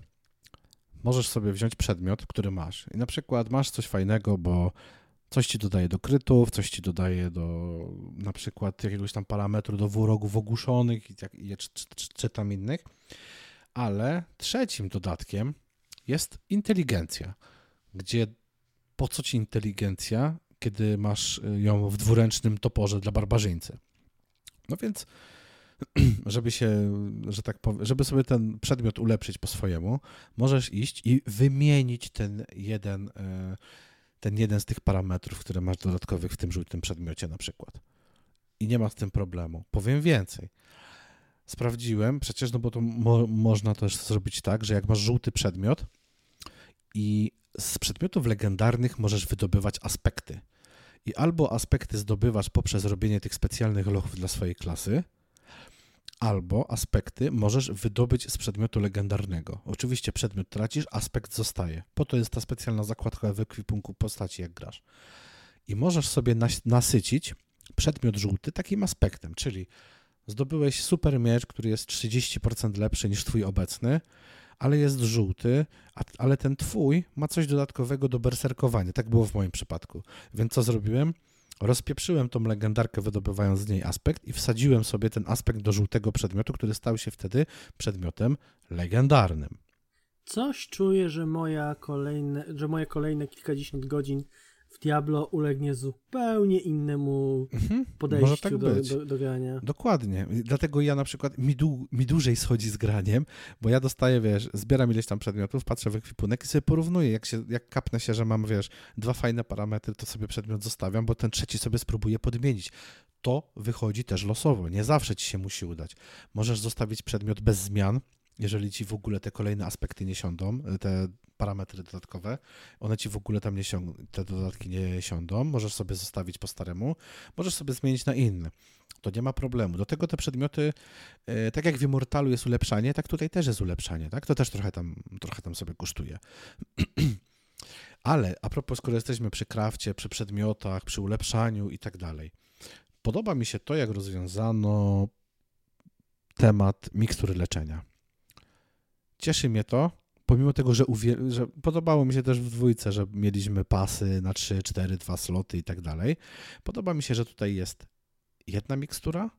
możesz sobie wziąć przedmiot, który masz i na przykład masz coś fajnego, bo coś ci dodaje do krytów, coś ci dodaje do na przykład jakiegoś tam parametru do wrogów ogłuszonych i, i czy, czy, czy, tam innych, ale trzecim dodatkiem jest inteligencja, gdzie po co ci inteligencja, kiedy masz y, ją w dwuręcznym toporze dla barbarzyńcy? No więc, żeby się, że tak powiem, żeby sobie ten przedmiot ulepszyć po swojemu, możesz iść i wymienić ten jeden, e, ten jeden z tych parametrów, które masz dodatkowych w tym żółtym przedmiocie na przykład. I nie ma z tym problemu. Powiem więcej. Sprawdziłem, przecież, no bo to mo można też zrobić tak, że jak masz żółty przedmiot i z przedmiotów legendarnych możesz wydobywać aspekty. I albo aspekty zdobywasz poprzez robienie tych specjalnych lochów dla swojej klasy, albo aspekty możesz wydobyć z przedmiotu legendarnego. Oczywiście przedmiot tracisz, aspekt zostaje. Po to jest ta specjalna zakładka w ekwipunku postaci, jak grasz. I możesz sobie nasycić przedmiot żółty takim aspektem, czyli zdobyłeś super miecz, który jest 30% lepszy niż twój obecny, ale jest żółty, ale ten twój ma coś dodatkowego do berserkowania. Tak było w moim przypadku. Więc co zrobiłem? Rozpieprzyłem tą legendarkę, wydobywając z niej aspekt i wsadziłem sobie ten aspekt do żółtego przedmiotu, który stał się wtedy przedmiotem legendarnym. Coś czuję, że, moja kolejne, że moje kolejne kilkadziesiąt godzin w Diablo ulegnie zupełnie innemu mhm, podejściu tak do, do, do, grania. Dokładnie. Dlatego ja na przykład, mi, dłu, mi dłużej schodzi z graniem, bo ja dostaję, wiesz, zbieram ileś tam przedmiotów, patrzę w ekwipunek i sobie porównuję. Jak, się, jak kapnę się, że mam, wiesz, dwa fajne parametry, to sobie przedmiot zostawiam, bo ten trzeci sobie spróbuję podmienić. To wychodzi też losowo. Nie zawsze ci się musi udać. Możesz zostawić przedmiot bez zmian, jeżeli ci w ogóle te kolejne aspekty nie siądą, te parametry dodatkowe, one ci w ogóle tam nie siądą, te dodatki nie siądą, możesz sobie zostawić po staremu, możesz sobie zmienić na inny. To nie ma problemu. Do tego te przedmioty, e, tak jak w Immortalu jest ulepszanie, tak tutaj też jest ulepszanie, tak? To też trochę tam, trochę tam sobie kosztuje. Ale a propos, skoro jesteśmy przy krafcie, przy przedmiotach, przy ulepszaniu i tak dalej, podoba mi się to, jak rozwiązano temat mikstury leczenia. Cieszy mnie to, pomimo tego, że, że, podobało mi się też w dwójce, że mieliśmy pasy na 3, 4, 2 sloty i tak dalej, podoba mi się, że tutaj jest jedna mikstura,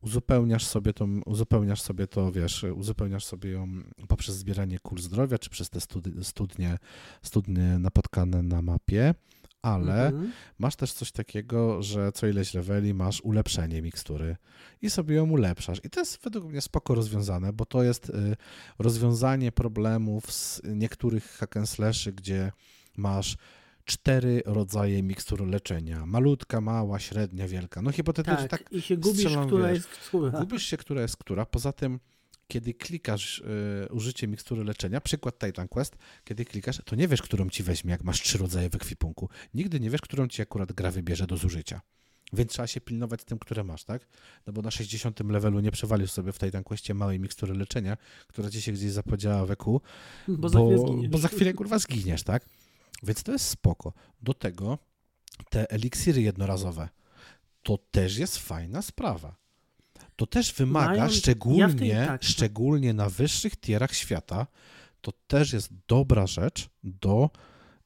uzupełniasz sobie, tą, uzupełniasz sobie to, wiesz, uzupełniasz sobie ją poprzez zbieranie kul zdrowia, czy przez te studnie, studnie napotkane na mapie, ale mhm. masz też coś takiego, że co ileś leveli masz ulepszenie mikstury i sobie ją ulepszasz. I to jest według mnie spoko rozwiązane, bo to jest y, rozwiązanie problemów z niektórych hack and slashy, gdzie masz cztery rodzaje mikstur leczenia. Malutka, mała, średnia, wielka. No hipotetycznie tak, tak i się gubisz, strzelam, która wiesz, jest która. Gubisz się, która jest która. Poza tym kiedy klikasz y, użycie mikstury leczenia, przykład Titan Quest, kiedy klikasz, to nie wiesz, którą ci weźmie, jak masz trzy rodzaje w ekwipunku. Nigdy nie wiesz, którą ci akurat gra wybierze do zużycia. Więc trzeba się pilnować tym, które masz, tak? No bo na 60 levelu nie przewalisz sobie w Titan Questie małej mikstury leczenia, która ci się gdzieś zapodziała w EQ, bo, bo, za chwilę bo za chwilę kurwa zginiesz, tak? Więc to jest spoko. Do tego te eliksiry jednorazowe, to też jest fajna sprawa to też wymaga, Mają, szczególnie, ja tak, szczególnie na wyższych tierach świata, to też jest dobra rzecz do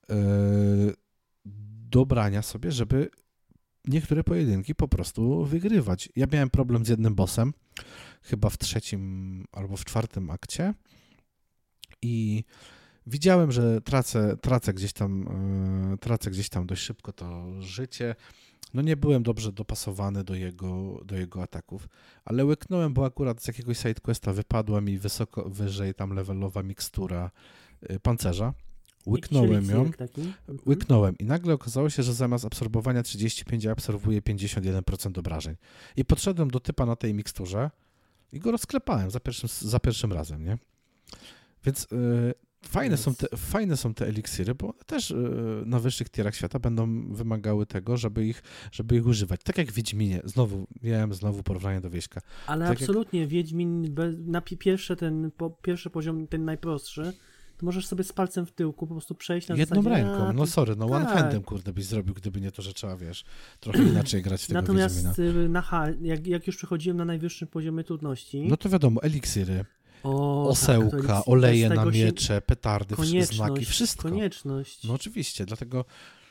yy, dobrania sobie, żeby niektóre pojedynki po prostu wygrywać. Ja miałem problem z jednym bossem, chyba w trzecim albo w czwartym akcie i widziałem, że tracę, tracę, gdzieś tam, yy, tracę gdzieś tam dość szybko to życie no nie byłem dobrze dopasowany do jego, do jego ataków, ale łyknąłem, bo akurat z jakiegoś sidequesta wypadła mi wysoko, wyżej tam levelowa mikstura y, pancerza. Łyknąłem ją, mhm. łyknąłem i nagle okazało się, że zamiast absorbowania 35 absorbuje 51% obrażeń. I podszedłem do typa na tej miksturze i go rozklepałem za pierwszym, za pierwszym razem, nie? Więc yy, Fajne są, te, fajne są te eliksiry, bo też e, na wyższych tierach świata będą wymagały tego, żeby ich, żeby ich używać. Tak jak w Wiedźminie, znowu, miałem znowu porównanie do Wieśka. Ale tak absolutnie, jak... Wiedźmin, na pierwszy, ten, po, pierwszy poziom, ten najprostszy, to możesz sobie z palcem w tyłku po prostu przejść na Jedną zasadzie, ręką, no sorry, no tak. one-handem, kurde, byś zrobił, gdyby nie to, że trzeba, wiesz, trochę inaczej grać w tego Natomiast Wiedźmina. Y, na jak, jak już przechodziłem na najwyższym poziomie trudności... No to wiadomo, eliksiry. O, Osełka, tak, oleje na miecze, petardy, znaki, wszystko. Konieczność. No oczywiście, dlatego,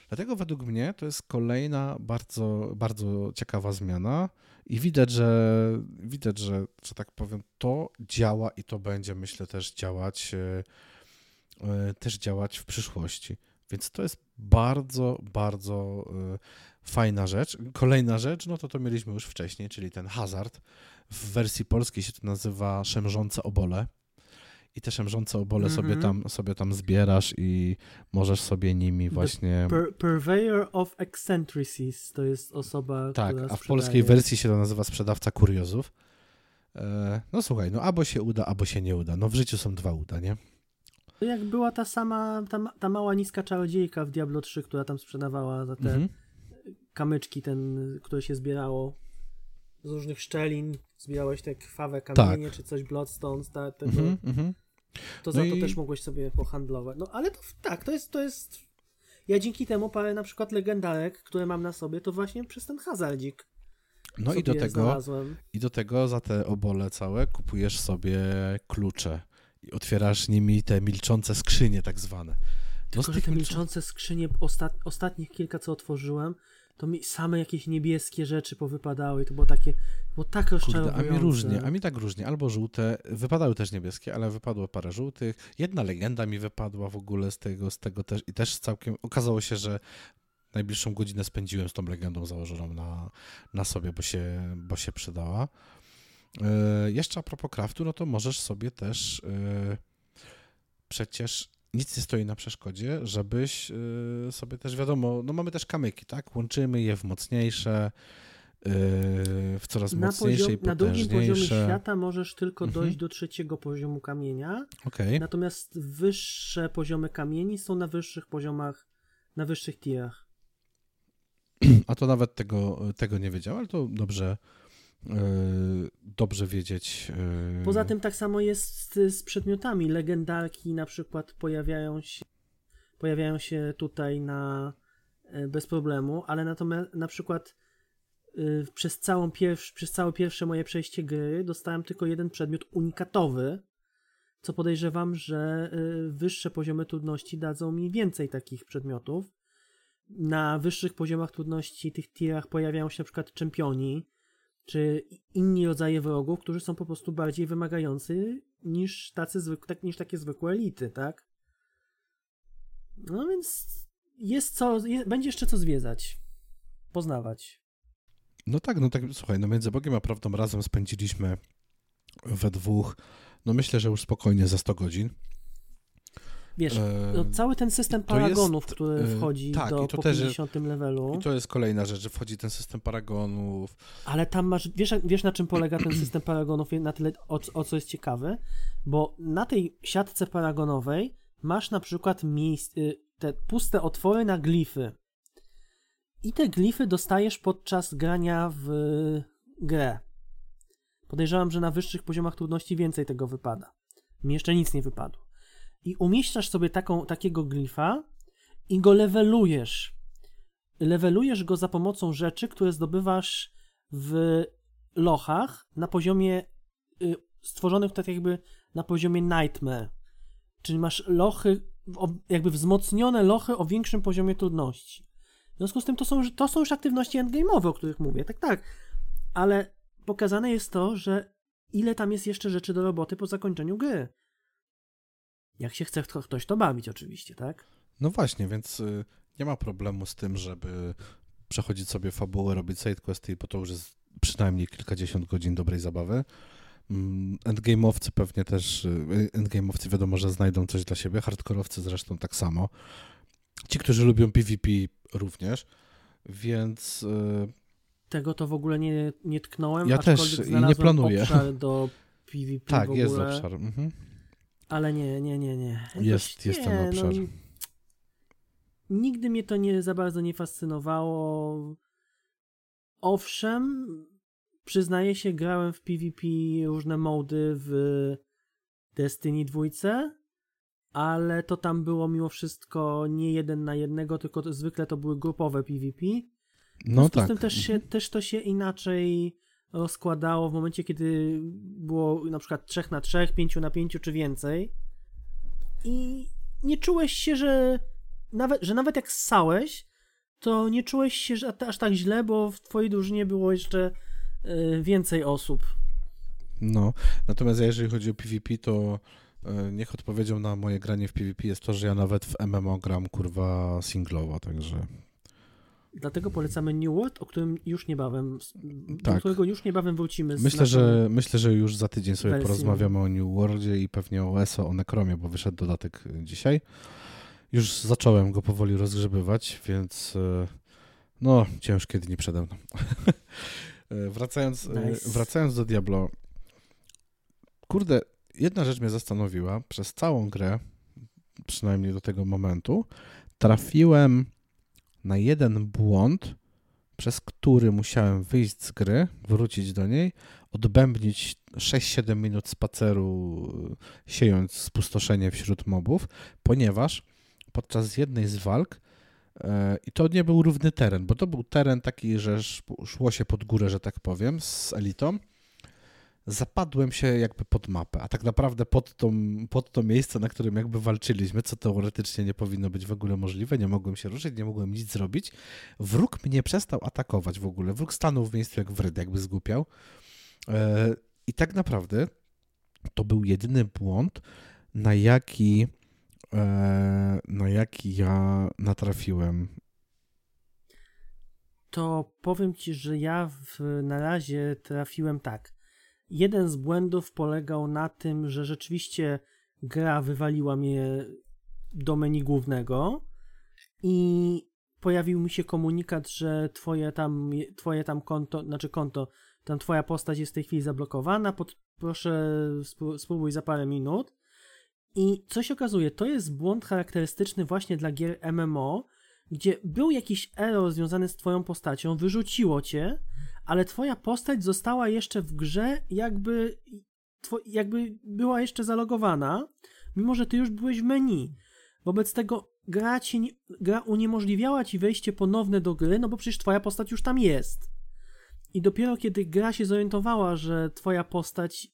dlatego według mnie to jest kolejna bardzo, bardzo ciekawa zmiana i widać, że widać, że, że tak powiem, to działa i to będzie, myślę, też działać e, e, też działać w przyszłości. Więc to jest bardzo, bardzo e, fajna rzecz. Kolejna rzecz, no to to mieliśmy już wcześniej, czyli ten hazard, w wersji polskiej się to nazywa szemrzące obole. I te szemrzące obole mm -hmm. sobie, tam, sobie tam zbierasz i możesz sobie nimi właśnie. Per purveyor of eccentricities to jest osoba. Tak, a w polskiej wersji się to nazywa sprzedawca kuriozów. E, no słuchaj, no albo się uda, albo się nie uda. No w życiu są dwa uda, nie? Jak była ta sama, ta, ta mała niska czarodziejka w Diablo 3, która tam sprzedawała za te mm -hmm. kamyczki, ten, które się zbierało z różnych szczelin zbierałeś te krwawe kamienie, Tak. czy coś, bloodstones, ta, tego, Mhm, mhm. to No za i- to też mogłeś sobie pohandlować. No ale to tak, to jest, to jest... Ja dzięki temu parę na przykład legendarek, które mam na sobie, to właśnie przez ten hazardzik No i do tego, znalazłem. i do tego za te obole całe kupujesz sobie klucze i otwierasz nimi te milczące skrzynie tak zwane. No Tylko, że te milczą- milczące skrzynie, ostat, ostatnich kilka co otworzyłem, to mi same jakieś niebieskie rzeczy powypadały. To było takie, było tak rozczarowujące. a mi różnie, a mi tak różnie. Albo żółte, wypadały też niebieskie, ale wypadło parę żółtych. Jedna legenda mi wypadła w ogóle z tego, z tego też i też całkiem, okazało się, że najbliższą godzinę spędziłem z tą legendą założoną na, na sobie, bo się, bo się przydała. E, jeszcze a propos craftu, no to możesz sobie też e, przecież nic nie stoi na przeszkodzie, żebyś e, sobie też wiadomo, no mamy też kamyki, tak? Łączymy je w mocniejsze, e, w coraz na, mocniejsze poziom, i na drugim poziomie świata możesz tylko Mhm. dojść do trzeciego poziomu kamienia, Okej. natomiast wyższe poziomy kamieni są na wyższych poziomach, na wyższych tierach. A to nawet tego, tego nie wiedziałem, ale to dobrze, dobrze wiedzieć. e, Poza tym tak samo jest z, z przedmiotami. Legendarki na przykład pojawiają się, pojawiają się tutaj na e, bez problemu, ale natomiast na przykład y, przez, całą pierw, przez całe pierwsze moje przejście gry dostałem tylko jeden przedmiot unikatowy, co podejrzewam, że y, wyższe poziomy trudności dadzą mi więcej takich przedmiotów. Na wyższych poziomach trudności tych tierach pojawiają się na przykład czempioni, czy inni rodzaje wrogów, którzy są po prostu bardziej wymagający niż, tacy zwyk, tak, niż takie zwykłe elity, tak? No więc jest co, je, będzie jeszcze co zwiedzać, poznawać. No tak, no tak, słuchaj, no między Bogiem a Prawdą razem spędziliśmy we dwóch, no myślę, że już spokojnie za 100 godzin. Wiesz, no, cały ten system to jest, paragonów, który wchodzi tak, do i to po też- 50 levelu, I to jest kolejna rzecz, że wchodzi ten system paragonów. ale tam masz, wiesz, wiesz na czym polega ten system paragonów, na tyle, o, o co jest ciekawe, bo na tej siatce paragonowej masz na przykład miejsc, y, te puste otwory na glify. I te glify dostajesz podczas grania w grę. Podejrzewam, że na wyższych poziomach trudności więcej tego wypada. Mi jeszcze nic nie wypadło. I umieszczasz sobie taką, takiego glifa i go levelujesz. Levelujesz go za pomocą rzeczy, które zdobywasz w lochach na poziomie y, stworzonych tak jakby na poziomie Nightmare. Czyli masz lochy, jakby wzmocnione lochy o większym poziomie trudności. W związku z tym to są, to są już aktywności endgame'owe, o których mówię, tak, tak. Ale pokazane jest to, że ile tam jest jeszcze rzeczy do roboty po zakończeniu gry. Jak się chce kto- ktoś to bawić oczywiście, tak? No właśnie, więc y, nie ma problemu z tym, żeby przechodzić sobie fabułę, robić sidequesty, bo to już jest przynajmniej kilkadziesiąt godzin dobrej zabawy. Mm, Endgame'owcy pewnie też, y, endgame'owcy wiadomo, że znajdą coś dla siebie, hardkorowcy zresztą tak samo. Ci, którzy lubią PvP również, więc y, Tego to w ogóle nie, nie tknąłem, Ja też i nie planuję. obszar do PvP w tak, ogóle, jest obszar. Mhm. Ale nie, nie, nie, nie. Jest- jest ten nie, obszar. No, nigdy mnie to nie za bardzo nie fascynowało. Owszem, przyznaję się, grałem w PvP różne mody w Destiny 2, ale to tam było mimo wszystko nie jeden na jednego, tylko to, zwykle to były grupowe PvP. No tak. z tym też, się, też to się inaczej rozkładało w momencie, kiedy było na przykład 3 na 3, 5 na 5 czy więcej. I nie czułeś się, że nawet, że nawet jak ssałeś, to nie czułeś się że aż tak źle, bo w twojej drużynie było jeszcze y, więcej osób. No, natomiast ja, jeżeli chodzi o PvP, to e, niech odpowiedzią na moje granie w PvP jest to, że ja nawet w MMO gram kurwa singlowo, także Dlatego polecamy New World, o którym już niebawem, do Tak. którego już niebawem wrócimy. myślę, że myślę, że już za tydzień sobie wersją. porozmawiamy o New Worldzie i pewnie o ESO, o Necromie, bo wyszedł dodatek e, dzisiaj. Już zacząłem go powoli rozgrzebywać, więc e, no, ciężkie dni przede mną. E, wracając, Nice. wracając do Diablo, kurde, jedna rzecz mnie zastanowiła. Przez całą grę, przynajmniej do tego momentu, trafiłem na jeden błąd, przez który musiałem wyjść z gry, wrócić do niej, odbębnić 6-7 minut spaceru, siejąc spustoszenie wśród mobów, ponieważ podczas jednej z walk e, i to nie był równy teren, bo to był teren taki, że szło się pod górę, że tak powiem, z elitą zapadłem się jakby pod mapę, a tak naprawdę pod, tą, pod to miejsce, na którym jakby walczyliśmy, co teoretycznie nie powinno być w ogóle możliwe, nie mogłem się ruszyć, nie mogłem nic zrobić. Wróg mnie przestał atakować w ogóle, wróg stanął w miejscu jak wryd, jakby zgłupiał. E, I tak naprawdę to był jedyny błąd, na jaki, e, na jaki ja natrafiłem. To powiem ci, że ja w, na razie trafiłem tak Jeden z błędów polegał na tym, że rzeczywiście gra wywaliła mnie do menu głównego i pojawił mi się komunikat, że twoje tam, twoje tam konto, znaczy konto, tam twoja postać jest w tej chwili zablokowana, pod, proszę spróbuj za parę minut. I co się okazuje, to jest błąd charakterystyczny właśnie dla gier MMO, gdzie był jakiś error związany z twoją postacią, wyrzuciło cię, ale twoja postać została jeszcze w grze, jakby, jakby była jeszcze zalogowana, mimo że ty już byłeś w menu. Wobec tego gra, ci, gra uniemożliwiała ci wejście ponowne do gry, no bo przecież twoja postać już tam jest. I dopiero kiedy gra się zorientowała, że twoja postać.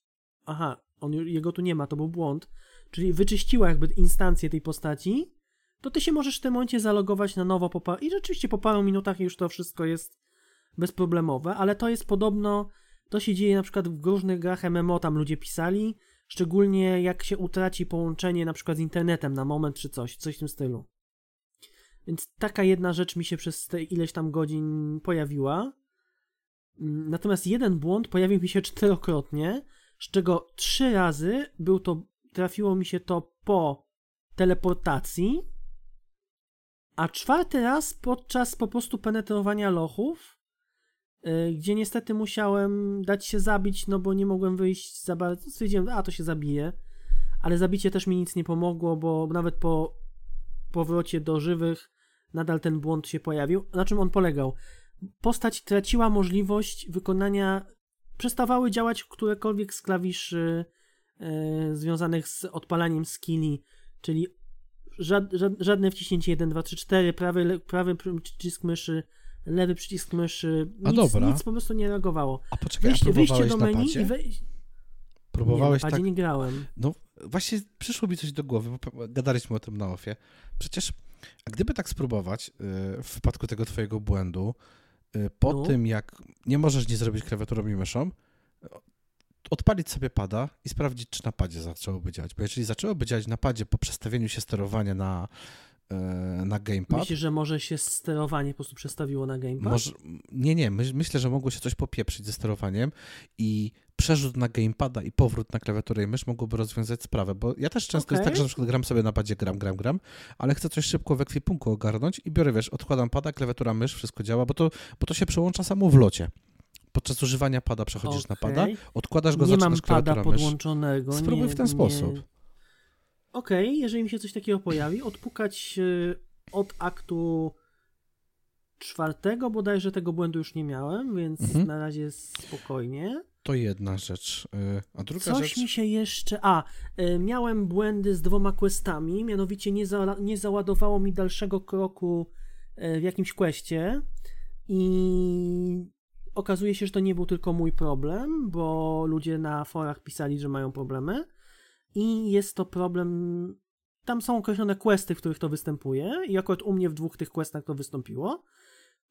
Aha, on, jego tu nie ma, to był błąd. Czyli wyczyściła jakby instancję tej postaci, to ty się możesz w tym momencie zalogować na nowo po par... i rzeczywiście po paru minutach już to wszystko jest bezproblemowe, ale to jest podobno, to się dzieje na przykład w różnych grach MMO, tam ludzie pisali, szczególnie jak się utraci połączenie na przykład z internetem na moment czy coś, coś w tym stylu. Więc taka jedna rzecz mi się przez te ileś tam godzin pojawiła. Natomiast jeden błąd pojawił mi się czterokrotnie, z czego trzy razy był to, trafiło mi się to po teleportacji, a czwarty raz podczas po prostu penetrowania lochów, gdzie niestety musiałem dać się zabić, no bo nie mogłem wyjść za bardzo. Stwierdziłem, a to się zabije, ale zabicie też mi nic nie pomogło, bo nawet po powrocie do żywych nadal ten błąd się pojawił. Na czym on polegał? Postać traciła możliwość wykonania, przestawały działać którekolwiek z klawiszy yy, związanych z odpalaniem skilli, czyli żad, żadne wciśnięcie 1, 2, 3, 4, prawy, prawy przycisk myszy, lewy przycisk myszy, nic, A dobra. nic po prostu nie reagowało. A poczekaj, wyjście, wyjście do menu i wejść. Próbowałeś nie, tak? nie grałem. No właśnie przyszło mi coś do głowy, bo gadaliśmy o tym na ofie. Przecież a gdyby tak spróbować yy, w przypadku tego twojego błędu, yy, po no. tym jak nie możesz nie zrobić klawiaturą i myszą, odpalić sobie pada i sprawdzić, czy na padzie zaczęłoby działać. Bo jeżeli zaczęłoby działać na padzie po przestawieniu się sterowania na na gamepad. Myślisz, że może się sterowanie po prostu przestawiło na gamepad? Może, nie, nie. My, myślę, że mogło się coś popieprzyć ze sterowaniem i przerzut na gamepada i powrót na klawiaturę i mysz mogłoby rozwiązać sprawę, bo ja też często okay. jest tak, że na przykład gram sobie na padzie, gram, gram, gram, ale chcę coś szybko w ekwipunku ogarnąć i biorę, wiesz, odkładam pada, klawiatura, mysz, wszystko działa, bo to, bo to się przełącza samo w locie. Podczas używania pada przechodzisz okay. na pada, odkładasz go, nie zaczynasz mam pada podłączonego. Spróbuj nie, w ten nie... sposób okej, okay, jeżeli mi się coś takiego pojawi, odpukać od aktu czwartego, bodajże tego błędu już nie miałem, więc mhm. na razie spokojnie. To jedna rzecz. Y, a druga Coś rzecz... mi się jeszcze... A, y, miałem błędy z dwoma questami, mianowicie nie, za, nie załadowało mi dalszego kroku w jakimś questie i okazuje się, że to nie był tylko mój problem, bo ludzie na forach pisali, że mają problemy i jest to problem. Tam są określone questy, w których to występuje, i akurat u mnie w dwóch tych questach to wystąpiło.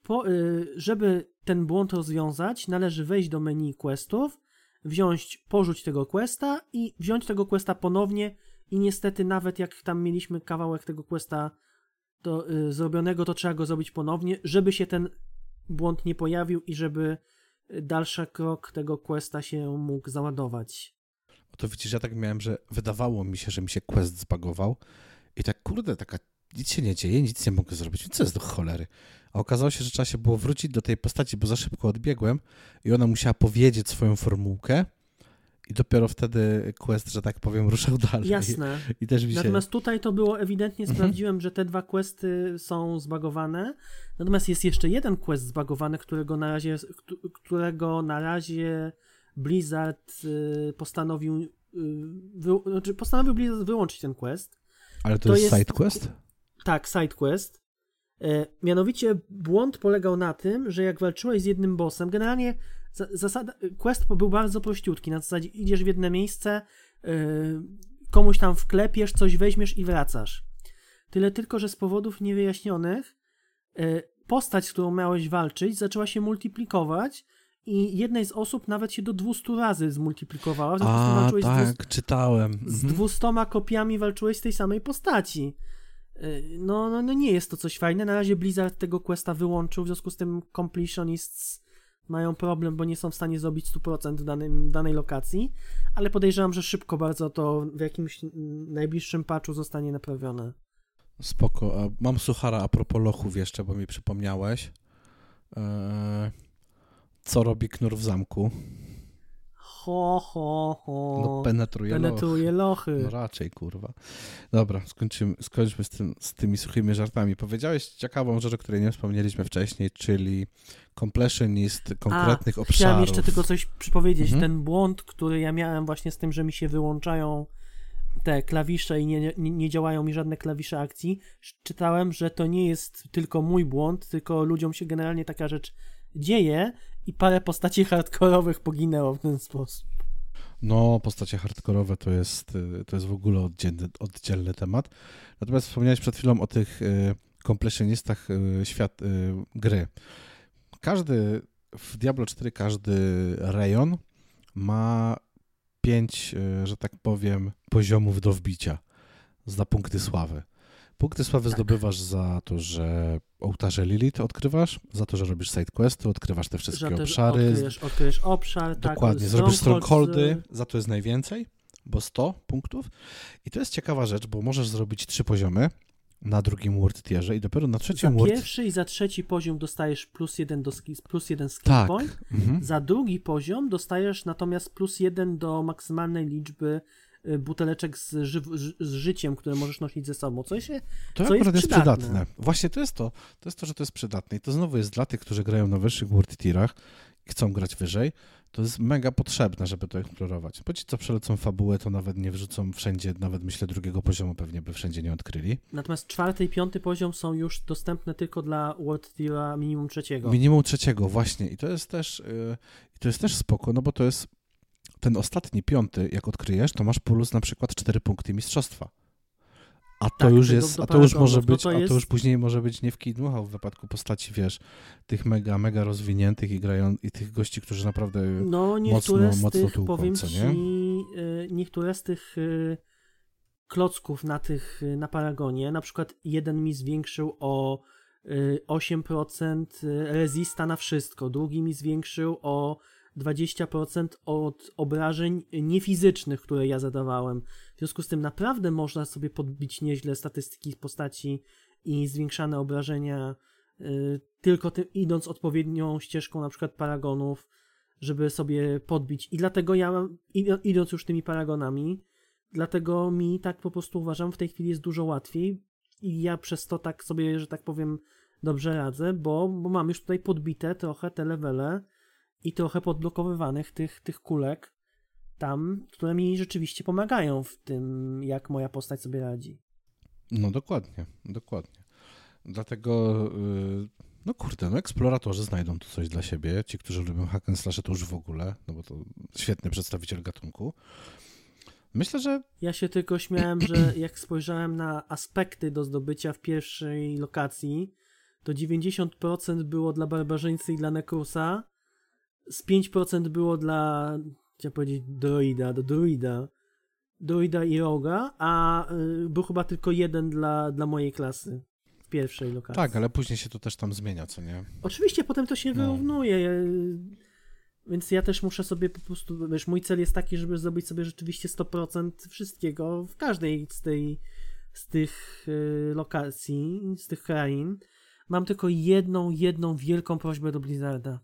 Po, y, żeby ten błąd rozwiązać, należy wejść do menu questów, wziąć, porzuć tego questa i wziąć tego questa ponownie. I niestety, nawet jak tam mieliśmy kawałek tego questa to, y, zrobionego, to trzeba go zrobić ponownie, żeby się ten błąd nie pojawił i żeby dalszy krok tego questa się mógł załadować to widzisz, ja tak miałem, że wydawało mi się, że mi się quest zbagował i tak kurde, taka nic się nie dzieje, nic nie mogę zrobić, co jest do cholery. A okazało się, że trzeba się było wrócić do tej postaci, bo za szybko odbiegłem i ona musiała powiedzieć swoją formułkę i dopiero wtedy quest, że tak powiem, ruszał dalej. Jasne. I też mi się... Natomiast tutaj to było ewidentnie, Mhm. sprawdziłem, że te dwa questy są zbagowane. Natomiast jest jeszcze jeden quest zbagowany, którego na razie, któ- którego na razie Blizzard y, postanowił, y, wy, znaczy postanowił Blizzard wyłączyć ten quest. Ale to, to jest, side quest? Tak, side quest. E, mianowicie błąd polegał na tym, że jak walczyłeś z jednym bossem, generalnie za, zasada, quest był bardzo prościutki. Na zasadzie idziesz w jedno miejsce, e, komuś tam wklepiesz, coś weźmiesz i wracasz. Tyle tylko, że z powodów niewyjaśnionych e, postać, z którą miałeś walczyć, zaczęła się multiplikować i jednej z osób nawet się do 200 razy zmultiplikowała. W związku z tym A, walczyłeś z 200 tak, czytałem. z Mhm. 200 kopiami walczyłeś z tej samej postaci. Y, No, no, no nie jest to coś fajne. Na razie Blizzard tego questa wyłączył, w związku z tym completionists mają problem, bo nie są w stanie zrobić 100% w danym, danej lokacji, ale podejrzewam, że szybko bardzo to w jakimś najbliższym patchu zostanie naprawione. Spoko. Mam suchara a propos lochów jeszcze, bo mi przypomniałeś. Eee, co robi knur w zamku? Ho, ho, ho. No penetruje. Penetruje lochy. No raczej, kurwa. Dobra, skończymy, skończmy z, tym, z tymi suchymi żartami. Powiedziałeś ciekawą rzecz, o której nie wspomnieliśmy wcześniej, czyli completionist konkretnych A, obszarów. Chciałem jeszcze tylko coś przypowiedzieć. Mhm. Ten błąd, który ja miałem właśnie z tym, że mi się wyłączają te klawisze i nie, nie, nie działają mi żadne klawisze akcji, czytałem, że to nie jest tylko mój błąd, tylko ludziom się generalnie taka rzecz dzieje i parę postaci hardkorowych poginęło w ten sposób. No, postacie hardkorowe to jest, y, to jest w ogóle oddzielny, oddzielny temat. Natomiast wspomniałeś przed chwilą o tych y, completionistach y, świat, gry. Każdy, w Diablo 4 każdy rejon ma pięć, że tak powiem, poziomów do wbicia za punkty sławy. Punkty sławy Tak. zdobywasz za to, że ołtarze Lilith odkrywasz, za to, że robisz sidequesty, odkrywasz te wszystkie też obszary, Odkryjesz, odkryjesz obszar, tak, Dokładnie, zrobisz strongholdy, za to jest najwięcej, bo 100 punktów. I to jest ciekawa rzecz, bo możesz zrobić trzy poziomy na drugim word tierze i dopiero na Za trzecim word... pierwszy i za trzeci poziom dostajesz plus jeden, do ski, plus jeden skill Tak. point, Mhm. Za drugi poziom dostajesz natomiast plus jeden do maksymalnej liczby buteleczek z, ży- z życiem, które możesz nosić ze sobą. Co się To co akurat jest jest przydatne. przydatne. Właśnie to jest to. To jest to, że to jest przydatne. I to znowu jest dla tych, którzy grają na wyższych word tierach i chcą grać wyżej. To jest mega potrzebne, żeby to eksplorować. Bo ci, co przelecą fabułę, to nawet nie wrzucą wszędzie, nawet myślę drugiego poziomu pewnie by wszędzie nie odkryli. Natomiast czwarty i piąty poziom są już dostępne tylko dla World Tiera minimum trzeciego. Minimum trzeciego, właśnie. I to jest też, yy, to jest też spoko, no bo to jest ten ostatni, piąty, jak odkryjesz, to masz plus na przykład 4 punkty mistrzostwa. A to Tak, już jest, a to już może no być, to a jest- to już później może być nie w kij w wypadku postaci, wiesz, tych mega, mega rozwiniętych i grają, i tych gości, którzy naprawdę No mocno- z mocno tych, tłuką, powiem co ci, nie? y, niektóre z tych y, klocków na tych, y, na Paragonie, na przykład jeden mi zwiększył o y, 8% rezista na wszystko, drugi mi zwiększył o 20% od obrażeń niefizycznych, które ja zadawałem. W związku z tym naprawdę można sobie podbić nieźle statystyki postaci i zwiększane obrażenia y, tylko tym, idąc odpowiednią ścieżką na przykład paragonów, żeby sobie podbić. I dlatego ja, id- idąc już tymi paragonami, dlatego mi tak po prostu uważam, w tej chwili jest dużo łatwiej i ja przez to tak sobie, że tak powiem, dobrze radzę, bo, bo mam już tutaj podbite trochę te levele i trochę podblokowywanych tych, tych kulek tam, które mi rzeczywiście pomagają w tym, jak moja postać sobie radzi. No dokładnie, dokładnie. Dlatego, yy, no kurde, no eksploratorzy znajdą tu coś dla siebie. Ci, którzy lubią hack and slash, to już w ogóle, no bo to świetny przedstawiciel gatunku. Myślę, że Ja się tylko śmiałem, że jak spojrzałem na aspekty do zdobycia w pierwszej lokacji, to 90% było dla barbarzyńcy i dla Nekrusa, z 5% było dla, chciałem powiedzieć, droida, do druida, druida i roga, a y, był chyba tylko jeden dla, dla mojej klasy w pierwszej lokacji. tak, ale później się to też tam zmienia, co nie? Oczywiście potem to się No. wyrównuje, więc ja też muszę sobie po prostu, wiesz, mój cel jest taki, żeby zrobić sobie rzeczywiście 100% wszystkiego w każdej z tej, z tych y, lokacji, z tych krain. Mam tylko jedną, jedną wielką prośbę do Blizzarda.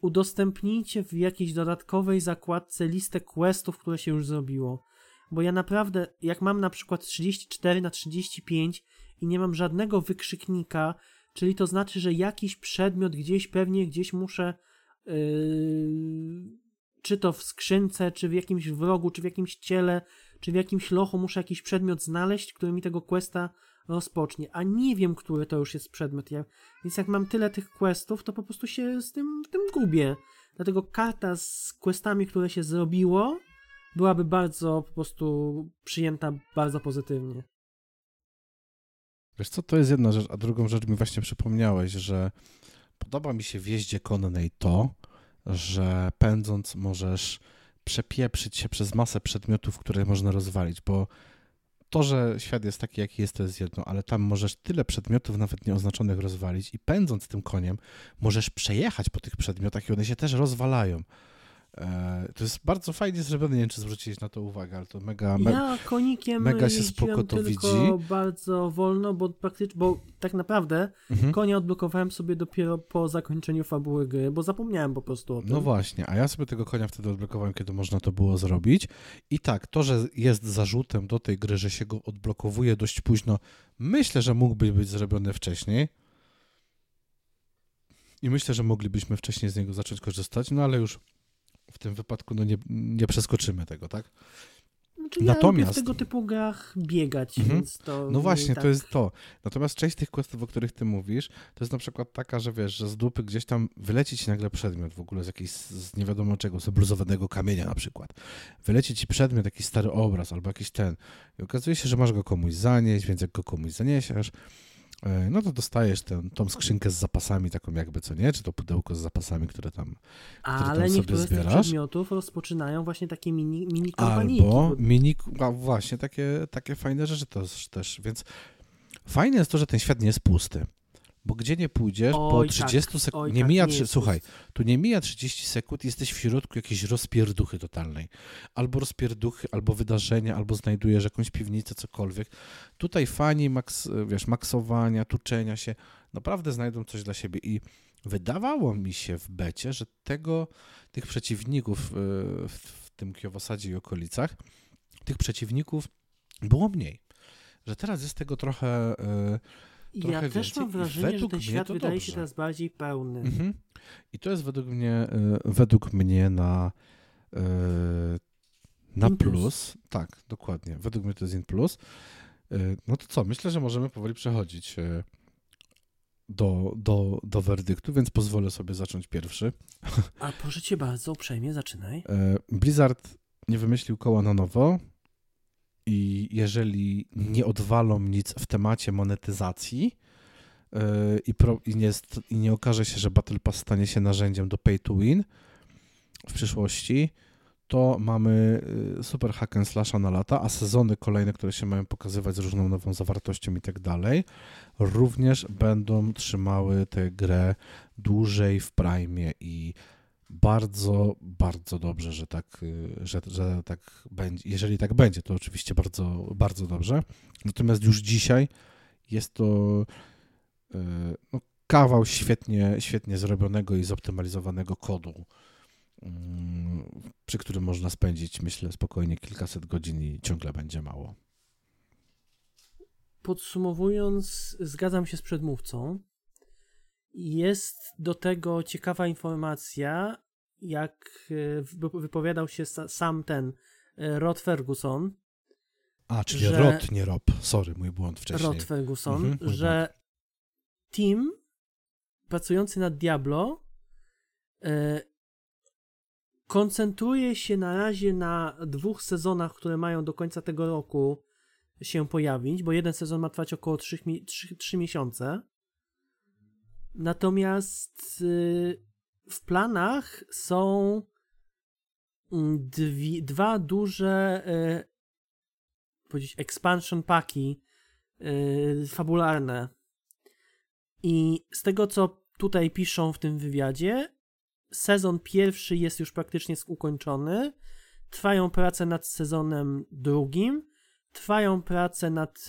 Udostępnijcie w jakiejś dodatkowej zakładce listę questów, które się już zrobiło. Bo ja naprawdę, jak mam na przykład 34 na 35 i nie mam żadnego wykrzyknika, czyli to znaczy, że jakiś przedmiot gdzieś pewnie gdzieś muszę yy, czy to w skrzynce, czy w jakimś wrogu, czy w jakimś ciele, czy w jakimś lochu muszę jakiś przedmiot znaleźć, który mi tego questa rozpocznie, a nie wiem, który to już jest przedmiot. Ja, więc jak mam tyle tych questów, to po prostu się z tym, tym gubię. Dlatego karta z questami, które się zrobiło, byłaby bardzo po prostu przyjęta bardzo pozytywnie. Wiesz co, to jest jedna rzecz, a drugą rzecz mi właśnie przypomniałeś, że podoba mi się w jeździe konnej to, że pędząc możesz przepieprzyć się przez masę przedmiotów, które można rozwalić, bo to, że świat jest taki, jaki jest, to jest jedno, ale tam możesz tyle przedmiotów nawet nieoznaczonych rozwalić i pędząc tym koniem możesz przejechać po tych przedmiotach i one się też rozwalają. E, to jest bardzo fajnie zrobione, nie wiem, czy zwróciłeś na to uwagę, ale to mega... Me ja konikiem mega się spoko to widzi. bardzo wolno, bo praktycznie, bo tak naprawdę mhm. konia odblokowałem sobie dopiero po zakończeniu fabuły gry, bo zapomniałem po prostu o tym. No właśnie, a ja sobie tego konia wtedy odblokowałem, kiedy można to było zrobić. I tak, to, że jest zarzutem do tej gry, że się go odblokowuje dość późno, myślę, że mógłby być zrobiony wcześniej. I myślę, że moglibyśmy wcześniej z niego zacząć korzystać, no ale już w tym wypadku no nie, nie przeskoczymy tego, tak? Znaczy, Natomiast ja w tego typu grach biegać, mhm. więc to. No właśnie, tak... to jest to. Natomiast część tych questów, o których ty mówisz, to jest na przykład taka, że wiesz, że z dupy gdzieś tam wyleci ci nagle przedmiot w ogóle z jakiejś, z nie wiadomo czego, z bluzowanego kamienia na przykład. Wyleci ci przedmiot, jakiś stary obraz albo jakiś ten. I okazuje się, że masz go komuś zanieść, więc jak go komuś zaniesiesz, no to dostajesz tę, tą skrzynkę z zapasami, taką jakby, co nie? Czy to pudełko z zapasami, które tam, Ale które tam niektóre sobie zbierasz. z tych przedmiotów rozpoczynają właśnie takie mini, mini. Albo mini, a właśnie, takie, takie fajne rzeczy to też, więc fajne jest to, że ten świat nie jest pusty. Bo gdzie nie pójdziesz, Oj, po 30 tak. sekund. Nie tak, mija. Nie słuchaj, tu nie mija 30 sekund, jesteś w środku jakiejś rozpierduchy totalnej. Albo rozpierduchy, albo wydarzenia, albo znajdujesz jakąś piwnicę, cokolwiek. Tutaj fani, maks, wiesz, maksowania, tuczenia się, naprawdę znajdą coś dla siebie. I wydawało mi się w becie, że tego, tych przeciwników y, w, w tym Kiowosadzie i okolicach, tych przeciwników było mniej. Że teraz jest tego trochę. Yy, ja też więcej. mam wrażenie, że ten świat wydaje dobrze. się teraz bardziej pełny. Mhm. I to jest według mnie, e, według mnie na, e, na plus. plus. Tak, dokładnie. Według mnie to jest in plus. E, no to co, myślę, że możemy powoli przechodzić do, do, do werdyktu, więc pozwolę sobie zacząć pierwszy. A proszę cię bardzo, uprzejmie, zaczynaj. Blizzard nie wymyślił koła na nowo, i jeżeli nie odwalą nic w temacie monetyzacji yy, i, pro, i, nie, i nie okaże się, że Battle Pass stanie się narzędziem do pay to win w przyszłości, to mamy yy, super hack and slasha na lata, a sezony kolejne, które się mają pokazywać z różną nową zawartością i tak dalej, również będą trzymały tę grę dłużej w prime i bardzo, bardzo dobrze, że tak, y, że, że tak będzie. Jeżeli tak będzie, to oczywiście bardzo, bardzo dobrze. Natomiast już dzisiaj jest to y, no, kawał świetnie, świetnie zrobionego i zoptymalizowanego kodu, mm, przy którym można spędzić, myślę, spokojnie kilkaset godzin i ciągle będzie mało. Podsumowując, zgadzam się z przedmówcą. Jest do tego ciekawa informacja, jak e, wypowiadał się sam ten e, Rod Ferguson. A, czyli że, Rod, nie Rob. Sorry, mój błąd wcześniej. Rod Ferguson, mhm, że błąd. team pracujący nad Diablo e, koncentruje się na razie na dwóch sezonach, które mają do końca tego roku się pojawić, bo jeden sezon ma trwać około 3, 3, 3 miesiące. Natomiast y, w planach są mm, dwie, dwa duże y, powiedzieć expansion paki y, fabularne. I z tego, co tutaj piszą w tym wywiadzie, sezon pierwszy jest już praktycznie ukończony. Trwają prace nad sezonem drugim. Trwają prace nad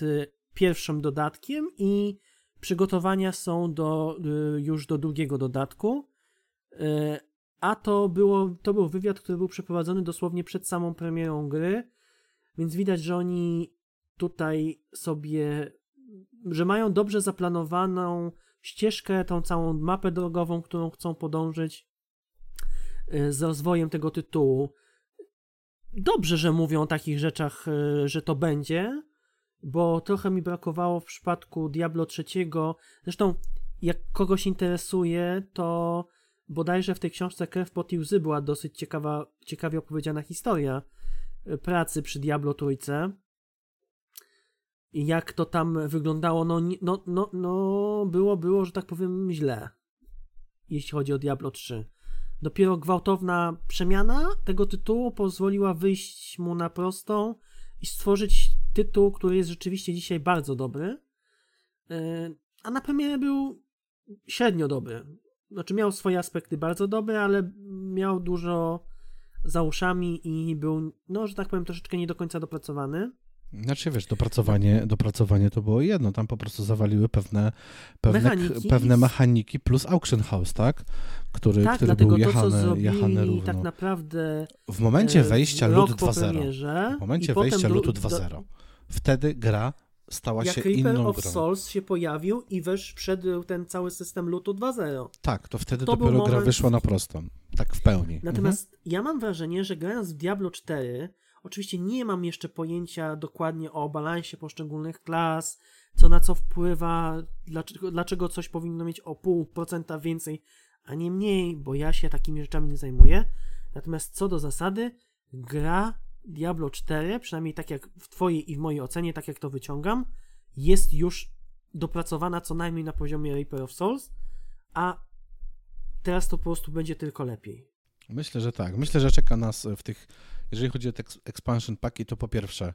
pierwszym dodatkiem i przygotowania są do, y, już do drugiego dodatku. Y, a to, było, to był wywiad, który był przeprowadzony dosłownie przed samą premierą gry, więc widać, że oni tutaj sobie, że mają dobrze zaplanowaną ścieżkę, tą całą mapę drogową, którą chcą podążyć y, z rozwojem tego tytułu. Dobrze, że mówią o takich rzeczach, że to będzie, bo trochę mi brakowało w przypadku Diablo III. Zresztą, jak kogoś interesuje, to bodajże w tej książce Krew po łzy była dosyć ciekawa, ciekawie opowiedziana historia y, pracy przy Diablo trójce. I jak to tam wyglądało, no, no, no, no było, było, że tak powiem, źle, jeśli chodzi o Diablo 3. Dopiero gwałtowna przemiana tego tytułu pozwoliła wyjść mu na prostą i stworzyć tytuł, który jest rzeczywiście dzisiaj bardzo dobry. Y, a na premierę był średnio dobry. Znaczy miał swoje aspekty bardzo dobre, ale miał dużo za uszami i był, no, że tak powiem, troszeczkę nie do końca dopracowany. Znaczy wiesz, dopracowanie, dopracowanie to było jedno, tam po prostu zawaliły pewne, pewne, Mechaniki. pewne mechaniki plus auction house, tak? Który, Tak, który był to, jechany, zrobili jechany równo. tak naprawdę w momencie e, wejścia LUT po 2.0, premierze w momencie wejścia do- lutu do- 2.0, wtedy gra stała Jak się Reaper inną of grą. Souls się pojawił i wesz wszedł ten cały system lutu 2.0. Tak, to wtedy To dopiero gra moment- wyszła na prostą. Tak w pełni. Natomiast ja mam wrażenie, że grając w Diablo 4, oczywiście nie mam jeszcze pojęcia dokładnie o balansie poszczególnych klas, co na co wpływa, dlaczego, dlaczego coś powinno mieć o pół procenta więcej, a nie mniej, bo ja się takimi rzeczami nie zajmuję. Natomiast co do zasady, gra Diablo 4, przynajmniej tak jak w twojej i w mojej ocenie, tak jak to wyciągam, jest już dopracowana co najmniej na poziomie Reaper of Souls, a teraz to po prostu będzie tylko lepiej. Myślę, że tak. Myślę, że czeka nas w tych, jeżeli chodzi o te ex- expansion paki, to po pierwsze,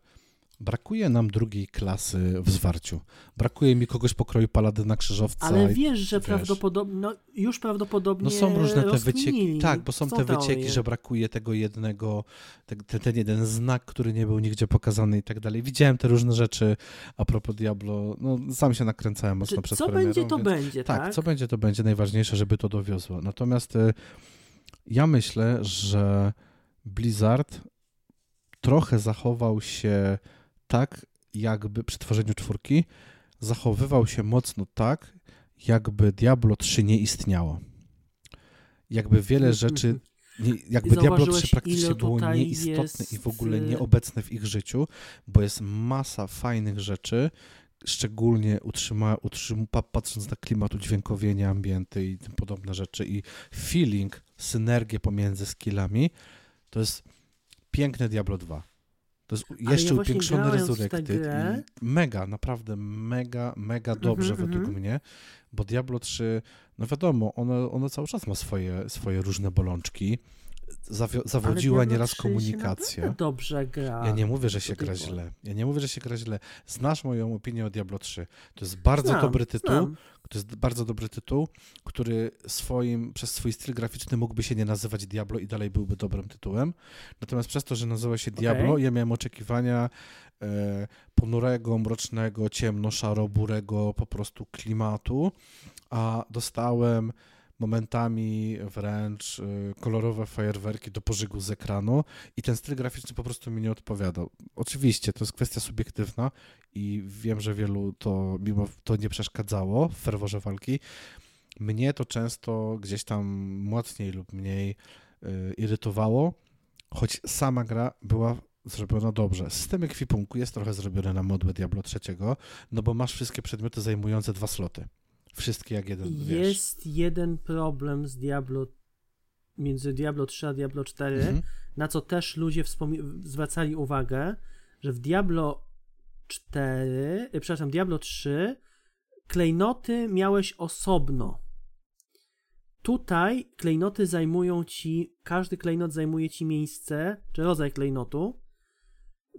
brakuje nam drugiej klasy w zwarciu. Brakuje mi kogoś pokroju paladyna krzyżowca. Ale wiesz, że wiesz. prawdopodobnie, no już prawdopodobnie No są różne te wycieki. Tak, bo są te teorie. wycieki, że brakuje tego jednego, te, ten, ten jeden znak, który nie był nigdzie pokazany i tak dalej. Widziałem te różne rzeczy a propos Diablo. No, sam się nakręcałem mocno Czy, przed co będzie, to będzie, Tak, tak? co będzie, to będzie najważniejsze, żeby to dowiozło. Natomiast y, ja myślę, że Blizzard trochę zachował się tak, jakby przy tworzeniu czwórki, zachowywał się mocno tak, jakby Diablo 3 nie istniało. Jakby wiele rzeczy, nie, jakby Diablo 3 Zauważyłeś, praktycznie było nieistotne i w jest, ogóle y, nieobecne w ich życiu, bo jest masa fajnych rzeczy, szczególnie utrzyma, utrzym, pa- patrząc na klimat, udźwiękowienie, ambienty i tym podobne rzeczy i feeling, synergię pomiędzy skillami, to jest piękne Diablo 2. To jest jeszcze ja upiększony resurrected mega, naprawdę mega, mega dobrze Mhm, według mhm. mnie, bo Diablo 3, no wiadomo, ono, ono cały czas ma swoje, swoje różne bolączki, Zawio- zawodziła nieraz 3 się komunikację. naprawdę dobrze gra. Ja nie mówię, że się gra źle. Ja nie mówię, że się gra źle. Znasz moją opinię o Diablo 3. To jest bardzo Znam, dobry tytuł. znam. To jest bardzo dobry tytuł, który swoim, przez swój styl graficzny mógłby się nie nazywać Diablo i dalej byłby dobrym tytułem. Natomiast przez to, że nazywa się Diablo, Okej. ja miałem oczekiwania e, ponurego, mrocznego, ciemno-szaro-burego po prostu klimatu, a dostałem momentami wręcz y, kolorowe fajerwerki do pożygu z ekranu i ten styl graficzny po prostu mi nie odpowiadał. Oczywiście, to jest kwestia subiektywna i wiem, że wielu to mimo to nie przeszkadzało w ferworze walki. Mnie to często gdzieś tam mocniej lub mniej y, irytowało, choć sama gra była zrobiona dobrze. System ekwipunku jest trochę zrobiony na modłę Diablo III, no bo masz wszystkie przedmioty zajmujące dwa sloty. Wszystkie jak jeden, wiesz. Jest jeden problem z Diablo między Diablo 3 a Diablo 4, Mhm. na co też ludzie zwracali uwagę, że w Diablo 4, y, przepraszam, Diablo 3 klejnoty miałeś osobno. Tutaj klejnoty zajmują ci, każdy klejnot zajmuje ci miejsce, czy rodzaj klejnotu,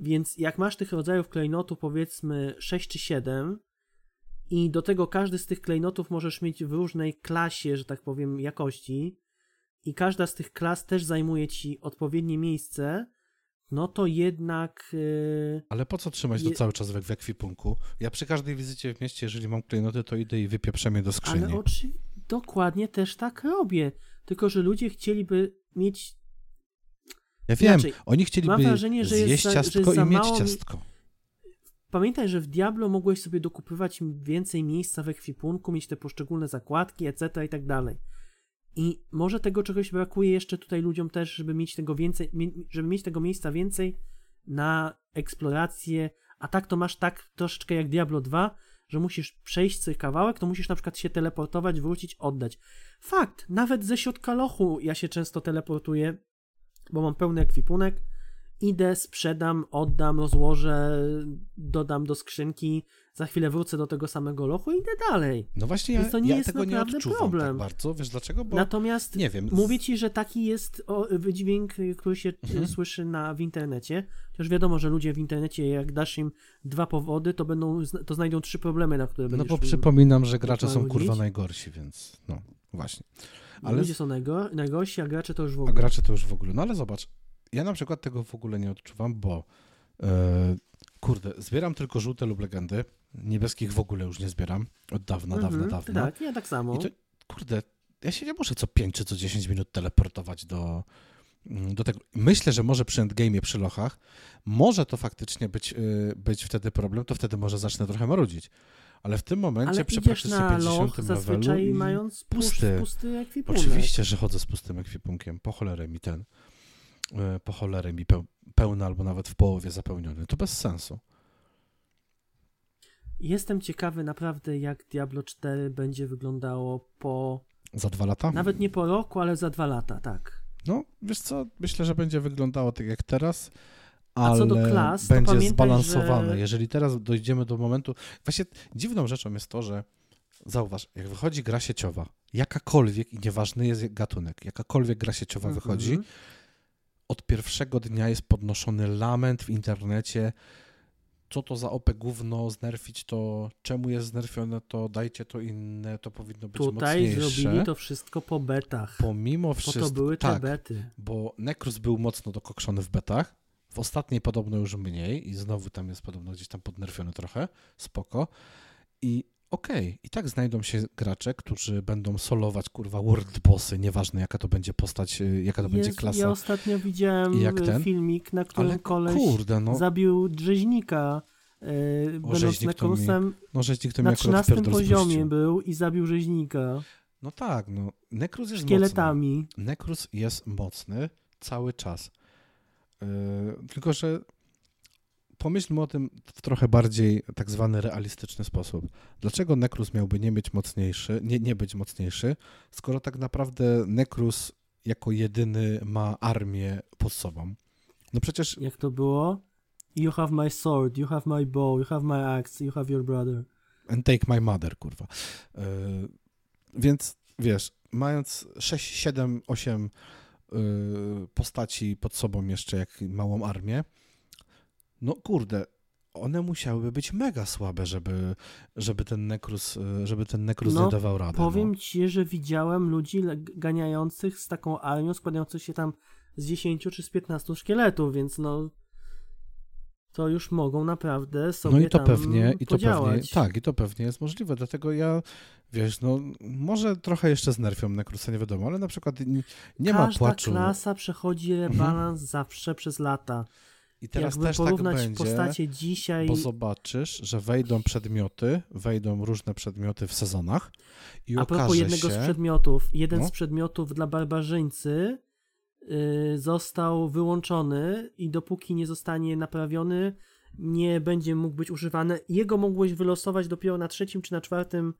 więc jak masz tych rodzajów klejnotu powiedzmy 6 czy 7 i do tego każdy z tych klejnotów możesz mieć w różnej klasie, że tak powiem, jakości i każda z tych klas też zajmuje ci odpowiednie miejsce, no to jednak yy, Ale po co trzymać to Je- cały czas w w ekwipunku? Ja przy każdej wizycie w mieście, jeżeli mam klejnoty, to idę i wypieprzę je do skrzyni. ale oczy... dokładnie też tak robię. tylko że ludzie chcieliby mieć Ja wiem, Inaczej, oni chcieliby mam wrażenie, że jest zjeść że jest ciastko za i mieć mało ciastko. Pamiętaj, że w Diablo mogłeś sobie dokupywać więcej miejsca w ekwipunku, mieć te poszczególne zakładki, etc. i tak dalej. I może tego czegoś brakuje jeszcze tutaj ludziom też, żeby mieć tego więcej, żeby mieć tego miejsca więcej na eksplorację, a tak to masz tak troszeczkę jak Diablo 2, że musisz przejść sobie kawałek, to musisz na przykład się teleportować, wrócić, oddać. Fakt, nawet ze środka lochu ja się często teleportuję, bo mam pełny ekwipunek, idę, sprzedam, oddam, rozłożę, dodam do skrzynki, za chwilę wrócę do tego samego lochu i idę dalej. No właśnie, ja, Więc to nie ja jest tego nie naprawdę odczuwam problem. tak bardzo. Wiesz dlaczego? Bo Natomiast nie wiem. mówię ci, że taki jest wydźwięk, który się y, Mhm. słyszy na, w internecie. Chociaż wiadomo, że ludzie w internecie, jak dasz im dwa powody, to będą, to znajdą trzy problemy, na które No będziesz... bo przypominam, że gracze są kurwa najgorsi, więc no właśnie. Ale Ludzie są najgo, najgorsi, a gracze to już w A ogóle. gracze to już w ogóle. No ale zobacz, ja na przykład tego w ogóle nie odczuwam, bo e, kurde, zbieram tylko żółte lub legendy. Niebieskich w ogóle już nie zbieram. Od dawna, dawna, Mhm, dawna. Tak, ja tak samo. I to, kurde, ja się nie muszę co 5 czy co 10 minut teleportować do, mm, do tego. Myślę, że może przy endgame'ie, przy lochach, może to faktycznie być, y, być wtedy problem, to wtedy może zacznę trochę marudzić. Ale w tym momencie Ale przy praktycznie na 50 loch zazwyczaj mając pusty. pusty, ekwipunek. Oczywiście, że chodzę z pustym ekwipunkiem. Po cholerę mi ten, po cholerę mi peł, pełny albo nawet w połowie zapełniony. To bez sensu. Jestem ciekawy naprawdę, jak Diablo 4 będzie wyglądało po. Za dwa lata? Nawet nie po roku, ale za dwa lata, tak. No, wiesz co, myślę, że będzie wyglądało tak jak teraz, A ale co do klas, to będzie pamiętaj, zbalansowane. że- Jeżeli teraz dojdziemy do momentu... Właśnie dziwną rzeczą jest to, że zauważ, jak wychodzi gra sieciowa, jakakolwiek, i nieważny jest gatunek, jakakolwiek gra sieciowa Mhm. wychodzi, od pierwszego dnia jest podnoszony lament w internecie, co to za OP gówno, znerfić to, czemu jest znerfione to, dajcie to inne, to powinno być Tutaj mocniejsze. zrobili to wszystko po betach. Pomimo Po wszystko, to były te tak, bety. bo Necrus był mocno dokokszony w betach, w ostatniej podobno już mniej i znowu tam jest podobno gdzieś tam podnerfiony trochę, spoko. I okej, i tak znajdą się gracze, którzy będą solować, kurwa, world bossy, nieważne jaka to będzie postać, y, jaka to będzie klasa. Ja ostatnio widziałem jak ten? filmik, na którym Ale koleś kurde, no, zabił rzeźnika, yy, będąc to mi nekrusem. no rzeźnik to mi Na akurat 13 pierdol poziomie był i zabił rzeźnika No tak, no, Necrus jest mocny. szkieletami. Necrus jest mocny cały czas. Yy, tylko, że pomyślmy o tym w trochę bardziej tak zwany realistyczny sposób. Dlaczego Necrus miałby nie być mocniejszy, nie, nie być mocniejszy, skoro tak naprawdę Necrus jako jedyny ma armię pod sobą? No przecież Jak to było? You have my sword, you have my bow, you have my axe, you have your brother. and take my mother, kurwa. Yy, więc wiesz, mając 6, 7, 8 yy, postaci pod sobą jeszcze, jak małą armię, no kurde, one musiałyby być mega słabe, żeby, żeby ten Nekrus, żeby ten Nekrus No, nie dawał rady. Powiem no. ci, że widziałem ludzi ganiających z taką armią składających się tam z 10 czy z 15 szkieletów, więc no to już mogą naprawdę sobie No i to pewnie, i to pewnie, tak, i to pewnie jest możliwe, dlatego ja, wiesz, no, może trochę jeszcze znerfią Nekrusa, nie wiadomo, ale na przykład nie, nie ma Każda płaczu. klasa przechodzi rebalans zawsze przez lata. I teraz Jakby też tak porównać będzie. postacie dzisiaj, Bo zobaczysz, że wejdą przedmioty, wejdą różne przedmioty w sezonach i a propos jednego się... z przedmiotów, jeden No. z przedmiotów dla barbarzyńcy y, został wyłączony i dopóki nie zostanie naprawiony, nie będzie mógł być używany. Jego mogłeś wylosować dopiero na trzecim czy na czwartym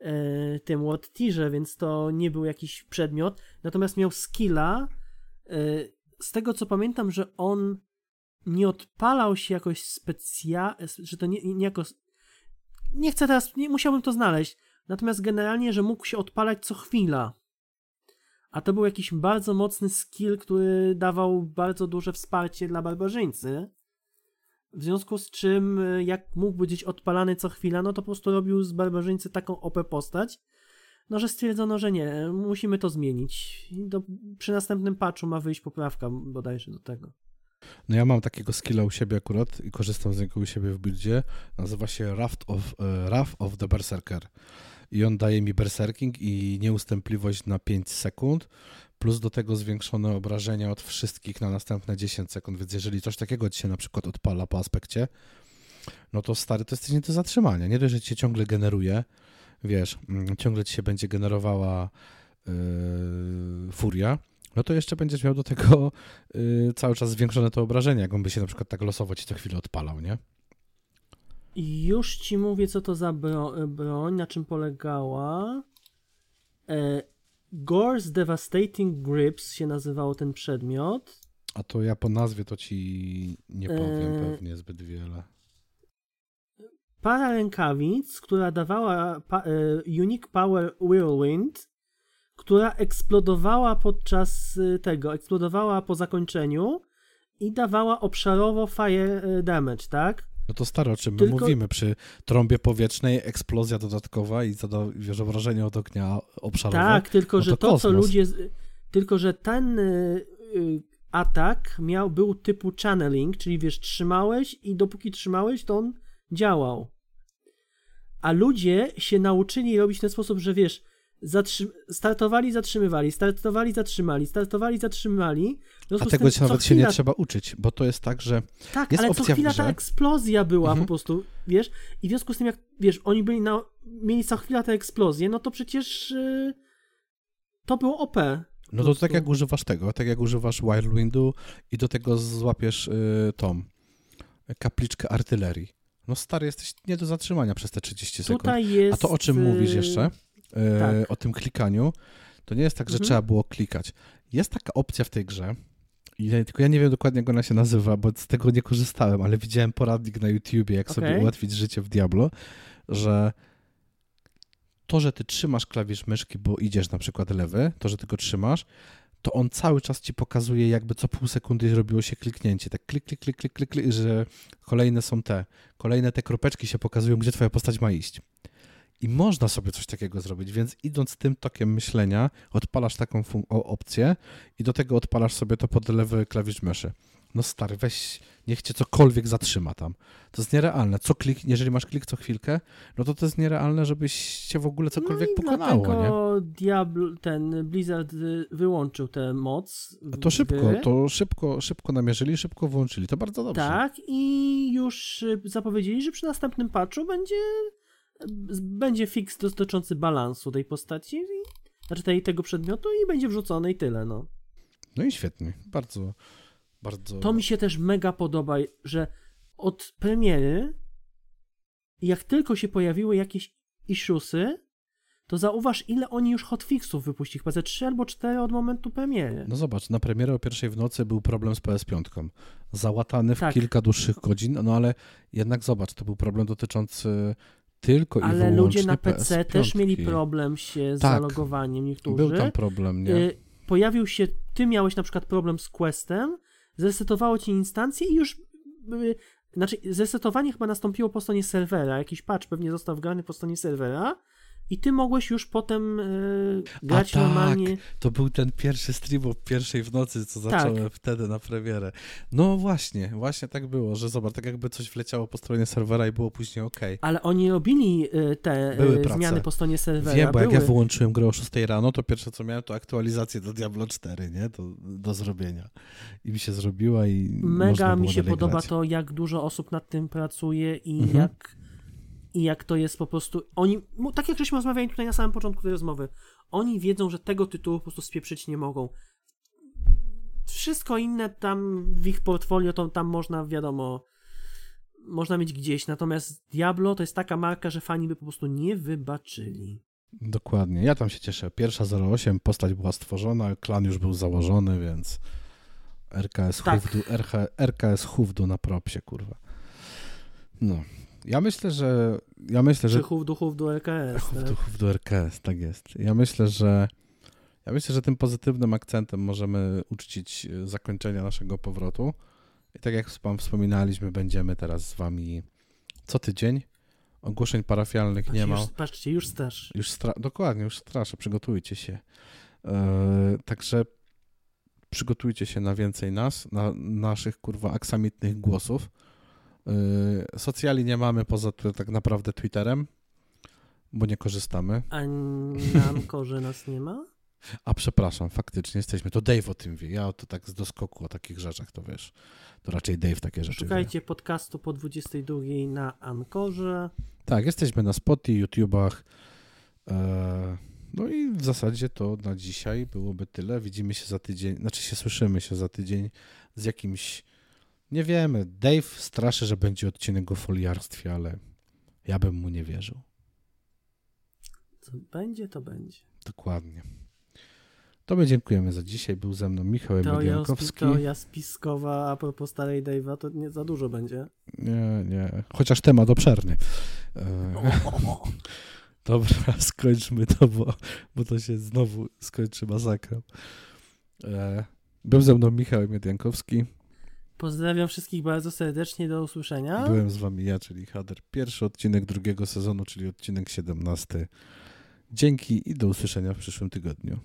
e, tym World Tierze, więc to nie był jakiś przedmiot. Natomiast miał skilla. e, z tego co pamiętam, że on nie odpalał się jakoś specjalnie, że to nie, nie jako. Nie chcę teraz, nie musiałbym to znaleźć. Natomiast generalnie, że mógł się odpalać co chwila. A to był jakiś bardzo mocny skill, który dawał bardzo duże wsparcie dla barbarzyńcy. W związku z czym, y, jak mógł być odpalany co chwila, no to po prostu robił z barbarzyńcy taką OP postać, no że stwierdzono, że nie, musimy to zmienić. I do, przy następnym patchu ma wyjść poprawka bodajże do tego. No ja mam takiego skilla u siebie akurat i korzystam z niego u siebie w buildzie. Nazywa się Raft of, e, Wrath of the Berserker. i on daje mi berserking i nieustępliwość na 5 sekund, plus do tego zwiększone obrażenia od wszystkich na następne 10 sekund, więc jeżeli coś takiego ci się na przykład odpala po aspekcie, no to stary, to jesteś nie do zatrzymania. Nie dość, że ci się ciągle generuje, wiesz, mm, ciągle ci się będzie generowała yy, furia, no to jeszcze będziesz miał do tego yy, cały czas zwiększone to obrażenie, jak on by się na przykład tak losowo ci co chwilę odpalał, nie? Już ci mówię, co to za bro broń, na czym polegała. E, Gore's Devastating Grips się nazywało ten przedmiot. A to ja po nazwie to ci nie powiem Eee, pewnie zbyt wiele. Para rękawic, która dawała pa e, Unique Power Whirlwind, która eksplodowała podczas e, tego, eksplodowała po zakończeniu i dawała obszarowo fire e, damage, tak? No to staro, o czym my Tylko- mówimy. Przy trąbie powietrznej eksplozja dodatkowa i zada, wiesz, obrażenie od ognia obszarowe. Tak, tylko No że to to, co kosmos. ludzie. Tylko, że ten y, y, atak miał, był typu channeling, czyli wiesz, trzymałeś i dopóki trzymałeś, to on działał. A ludzie się nauczyli robić w ten sposób, że wiesz, zatrzy- startowali, zatrzymywali, startowali, zatrzymali, startowali, zatrzymali. A tego tym nawet się nie trzeba uczyć, bo to jest tak, że Tak, jest ale co chwila ta eksplozja była Mhm. po prostu, wiesz, i w związku z tym, jak, wiesz, oni byli na, mieli co chwila tę eksplozję, no to przecież y, to było OP. no to tak jak używasz tego, tak jak używasz Whirlwindu i do tego złapiesz y, tą kapliczkę artylerii. No stary, jesteś nie do zatrzymania przez te 30 sekund. Jest... A to o czym mówisz y, jeszcze? E, tak. O tym klikaniu. To nie jest tak, że Mhm. trzeba było klikać. Jest taka opcja w tej grze, i ja, tylko ja nie wiem dokładnie, jak ona się nazywa, bo z tego nie korzystałem, ale widziałem poradnik na YouTubie, jak sobie Okej. ułatwić życie w Diablo, że to, że ty trzymasz klawisz myszki, bo idziesz na przykład lewy, to, że ty go trzymasz, to on cały czas ci pokazuje, jakby co pół sekundy robiło się kliknięcie. Tak klik, klik, klik, klik, klik że kolejne są te, kolejne te kropeczki się pokazują, gdzie twoja postać ma iść. I można sobie coś takiego zrobić, więc idąc tym tokiem myślenia, odpalasz taką opcję i do tego odpalasz sobie to pod lewy klawisz myszy. No stary, weź, niech cię cokolwiek zatrzyma tam. To jest nierealne. Co klik, jeżeli masz klik co chwilkę, no to to jest nierealne, żebyś cię w ogóle cokolwiek no i pokonało, nie? dlatego Diablo, ten Blizzard y, wyłączył tę moc. A to szybko, gry. to szybko, szybko namierzyli, szybko włączyli. To bardzo dobrze. Tak, i już y, zapowiedzieli, że przy następnym patchu będzie będzie fix dotyczący balansu tej postaci, i, znaczy tej, tego przedmiotu i będzie wrzucony i tyle, no. No i świetnie. Bardzo, bardzo... To mi się też mega podoba, że od premiery, jak tylko się pojawiły jakieś issuesy, to zauważ, ile oni już hotfixów wypuścili. Chyba ze 3 albo 4 od momentu premiery. No zobacz, na premierę o pierwszej w nocy był problem z PS5. Załatany w Tak. kilka dłuższych godzin, no ale jednak zobacz, to był problem dotyczący tylko i Ale ludzie na PC też PS5. mieli problem się z Tak. zalogowaniem niektórzy. Był tam problem, nie? Y, Pojawił się, ty miałeś na przykład problem z Questem, zresetowało ci instancję i już, y, znaczy zresetowanie chyba nastąpiło po stronie serwera, jakiś patch pewnie został wgrany po stronie serwera i ty mogłeś już potem y, grać tak. normalnie. To był ten pierwszy stream o pierwszej w nocy, co zacząłem wtedy na premierę. No właśnie, właśnie tak było, że zobacz, tak jakby coś wleciało po stronie serwera i było później ok. Ale oni robili y, te y, Były prace. zmiany po stronie serwera. Wiem, bo jak były. ja wyłączyłem grę o 6 rano, to pierwsze co miałem to aktualizację do Diablo 4, nie? Do, do zrobienia. I mi się zrobiła i można Mega mi się podoba grać. to, jak dużo osób nad tym pracuje i Mhm. jak i jak to jest po prostu. Oni, tak jak żeśmy rozmawiali tutaj na samym początku tej rozmowy, oni wiedzą, że tego tytułu po prostu spieprzyć nie mogą. Wszystko inne tam w ich portfolio, to tam można, wiadomo, można mieć gdzieś. Natomiast Diablo to jest taka marka, że fani by po prostu nie wybaczyli. Dokładnie. Ja tam się cieszę. Pierwsza 08, postać była stworzona, klan już był założony, więc RKS Tak. Hufdu, RKS Hufdu na propsie, kurwa. No. Ja myślę, że ja myślę, że Czy chów duchów do LKS. Hufdu, Tak? Hufdu RKS, tak jest. Ja myślę, że ja myślę, że tym pozytywnym akcentem możemy uczcić e, zakończenia naszego powrotu. I tak jak wspominaliśmy, będziemy teraz z wami co tydzień. Ogłoszeń parafialnych nie ma. Już, patrzcie, już staż. Już stra- dokładnie, już straszę, przygotujcie się. E, także przygotujcie się na więcej nas, na naszych kurwa aksamitnych głosów. E, socjali nie mamy poza tak naprawdę Twitterem. bo nie korzystamy. A na Ankorze nas nie ma? A przepraszam, faktycznie jesteśmy. To Dave o tym wie. Ja to tak z doskoku o takich rzeczach, to wiesz. To raczej Dave takie rzeczy Szukajcie wie. podcastu po 22 na Ankorze. Tak, jesteśmy na Spoty, YouTubach. E, no i w zasadzie to na dzisiaj byłoby tyle. Widzimy się za tydzień, znaczy się słyszymy się za tydzień z jakimś, nie wiemy, Dave straszy, że będzie odcinek o foliarstwie, ale ja bym mu nie wierzył. Co będzie, to będzie. Dokładnie. To my dziękujemy za dzisiaj. Był ze mną Michał Emiliankowski. To ja spiskowa a propos starej Dave'a, to nie za dużo będzie. Nie, nie. Chociaż temat obszerny. E... Dobra, skończmy to, bo, bo to się znowu skończy masakrą. E... Był ze mną Michał Emiliankowski. Pozdrawiam wszystkich bardzo serdecznie, do usłyszenia. Byłem z wami ja, czyli Hader. Pierwszy odcinek drugiego sezonu, czyli odcinek 17. Dzięki i do usłyszenia w przyszłym tygodniu.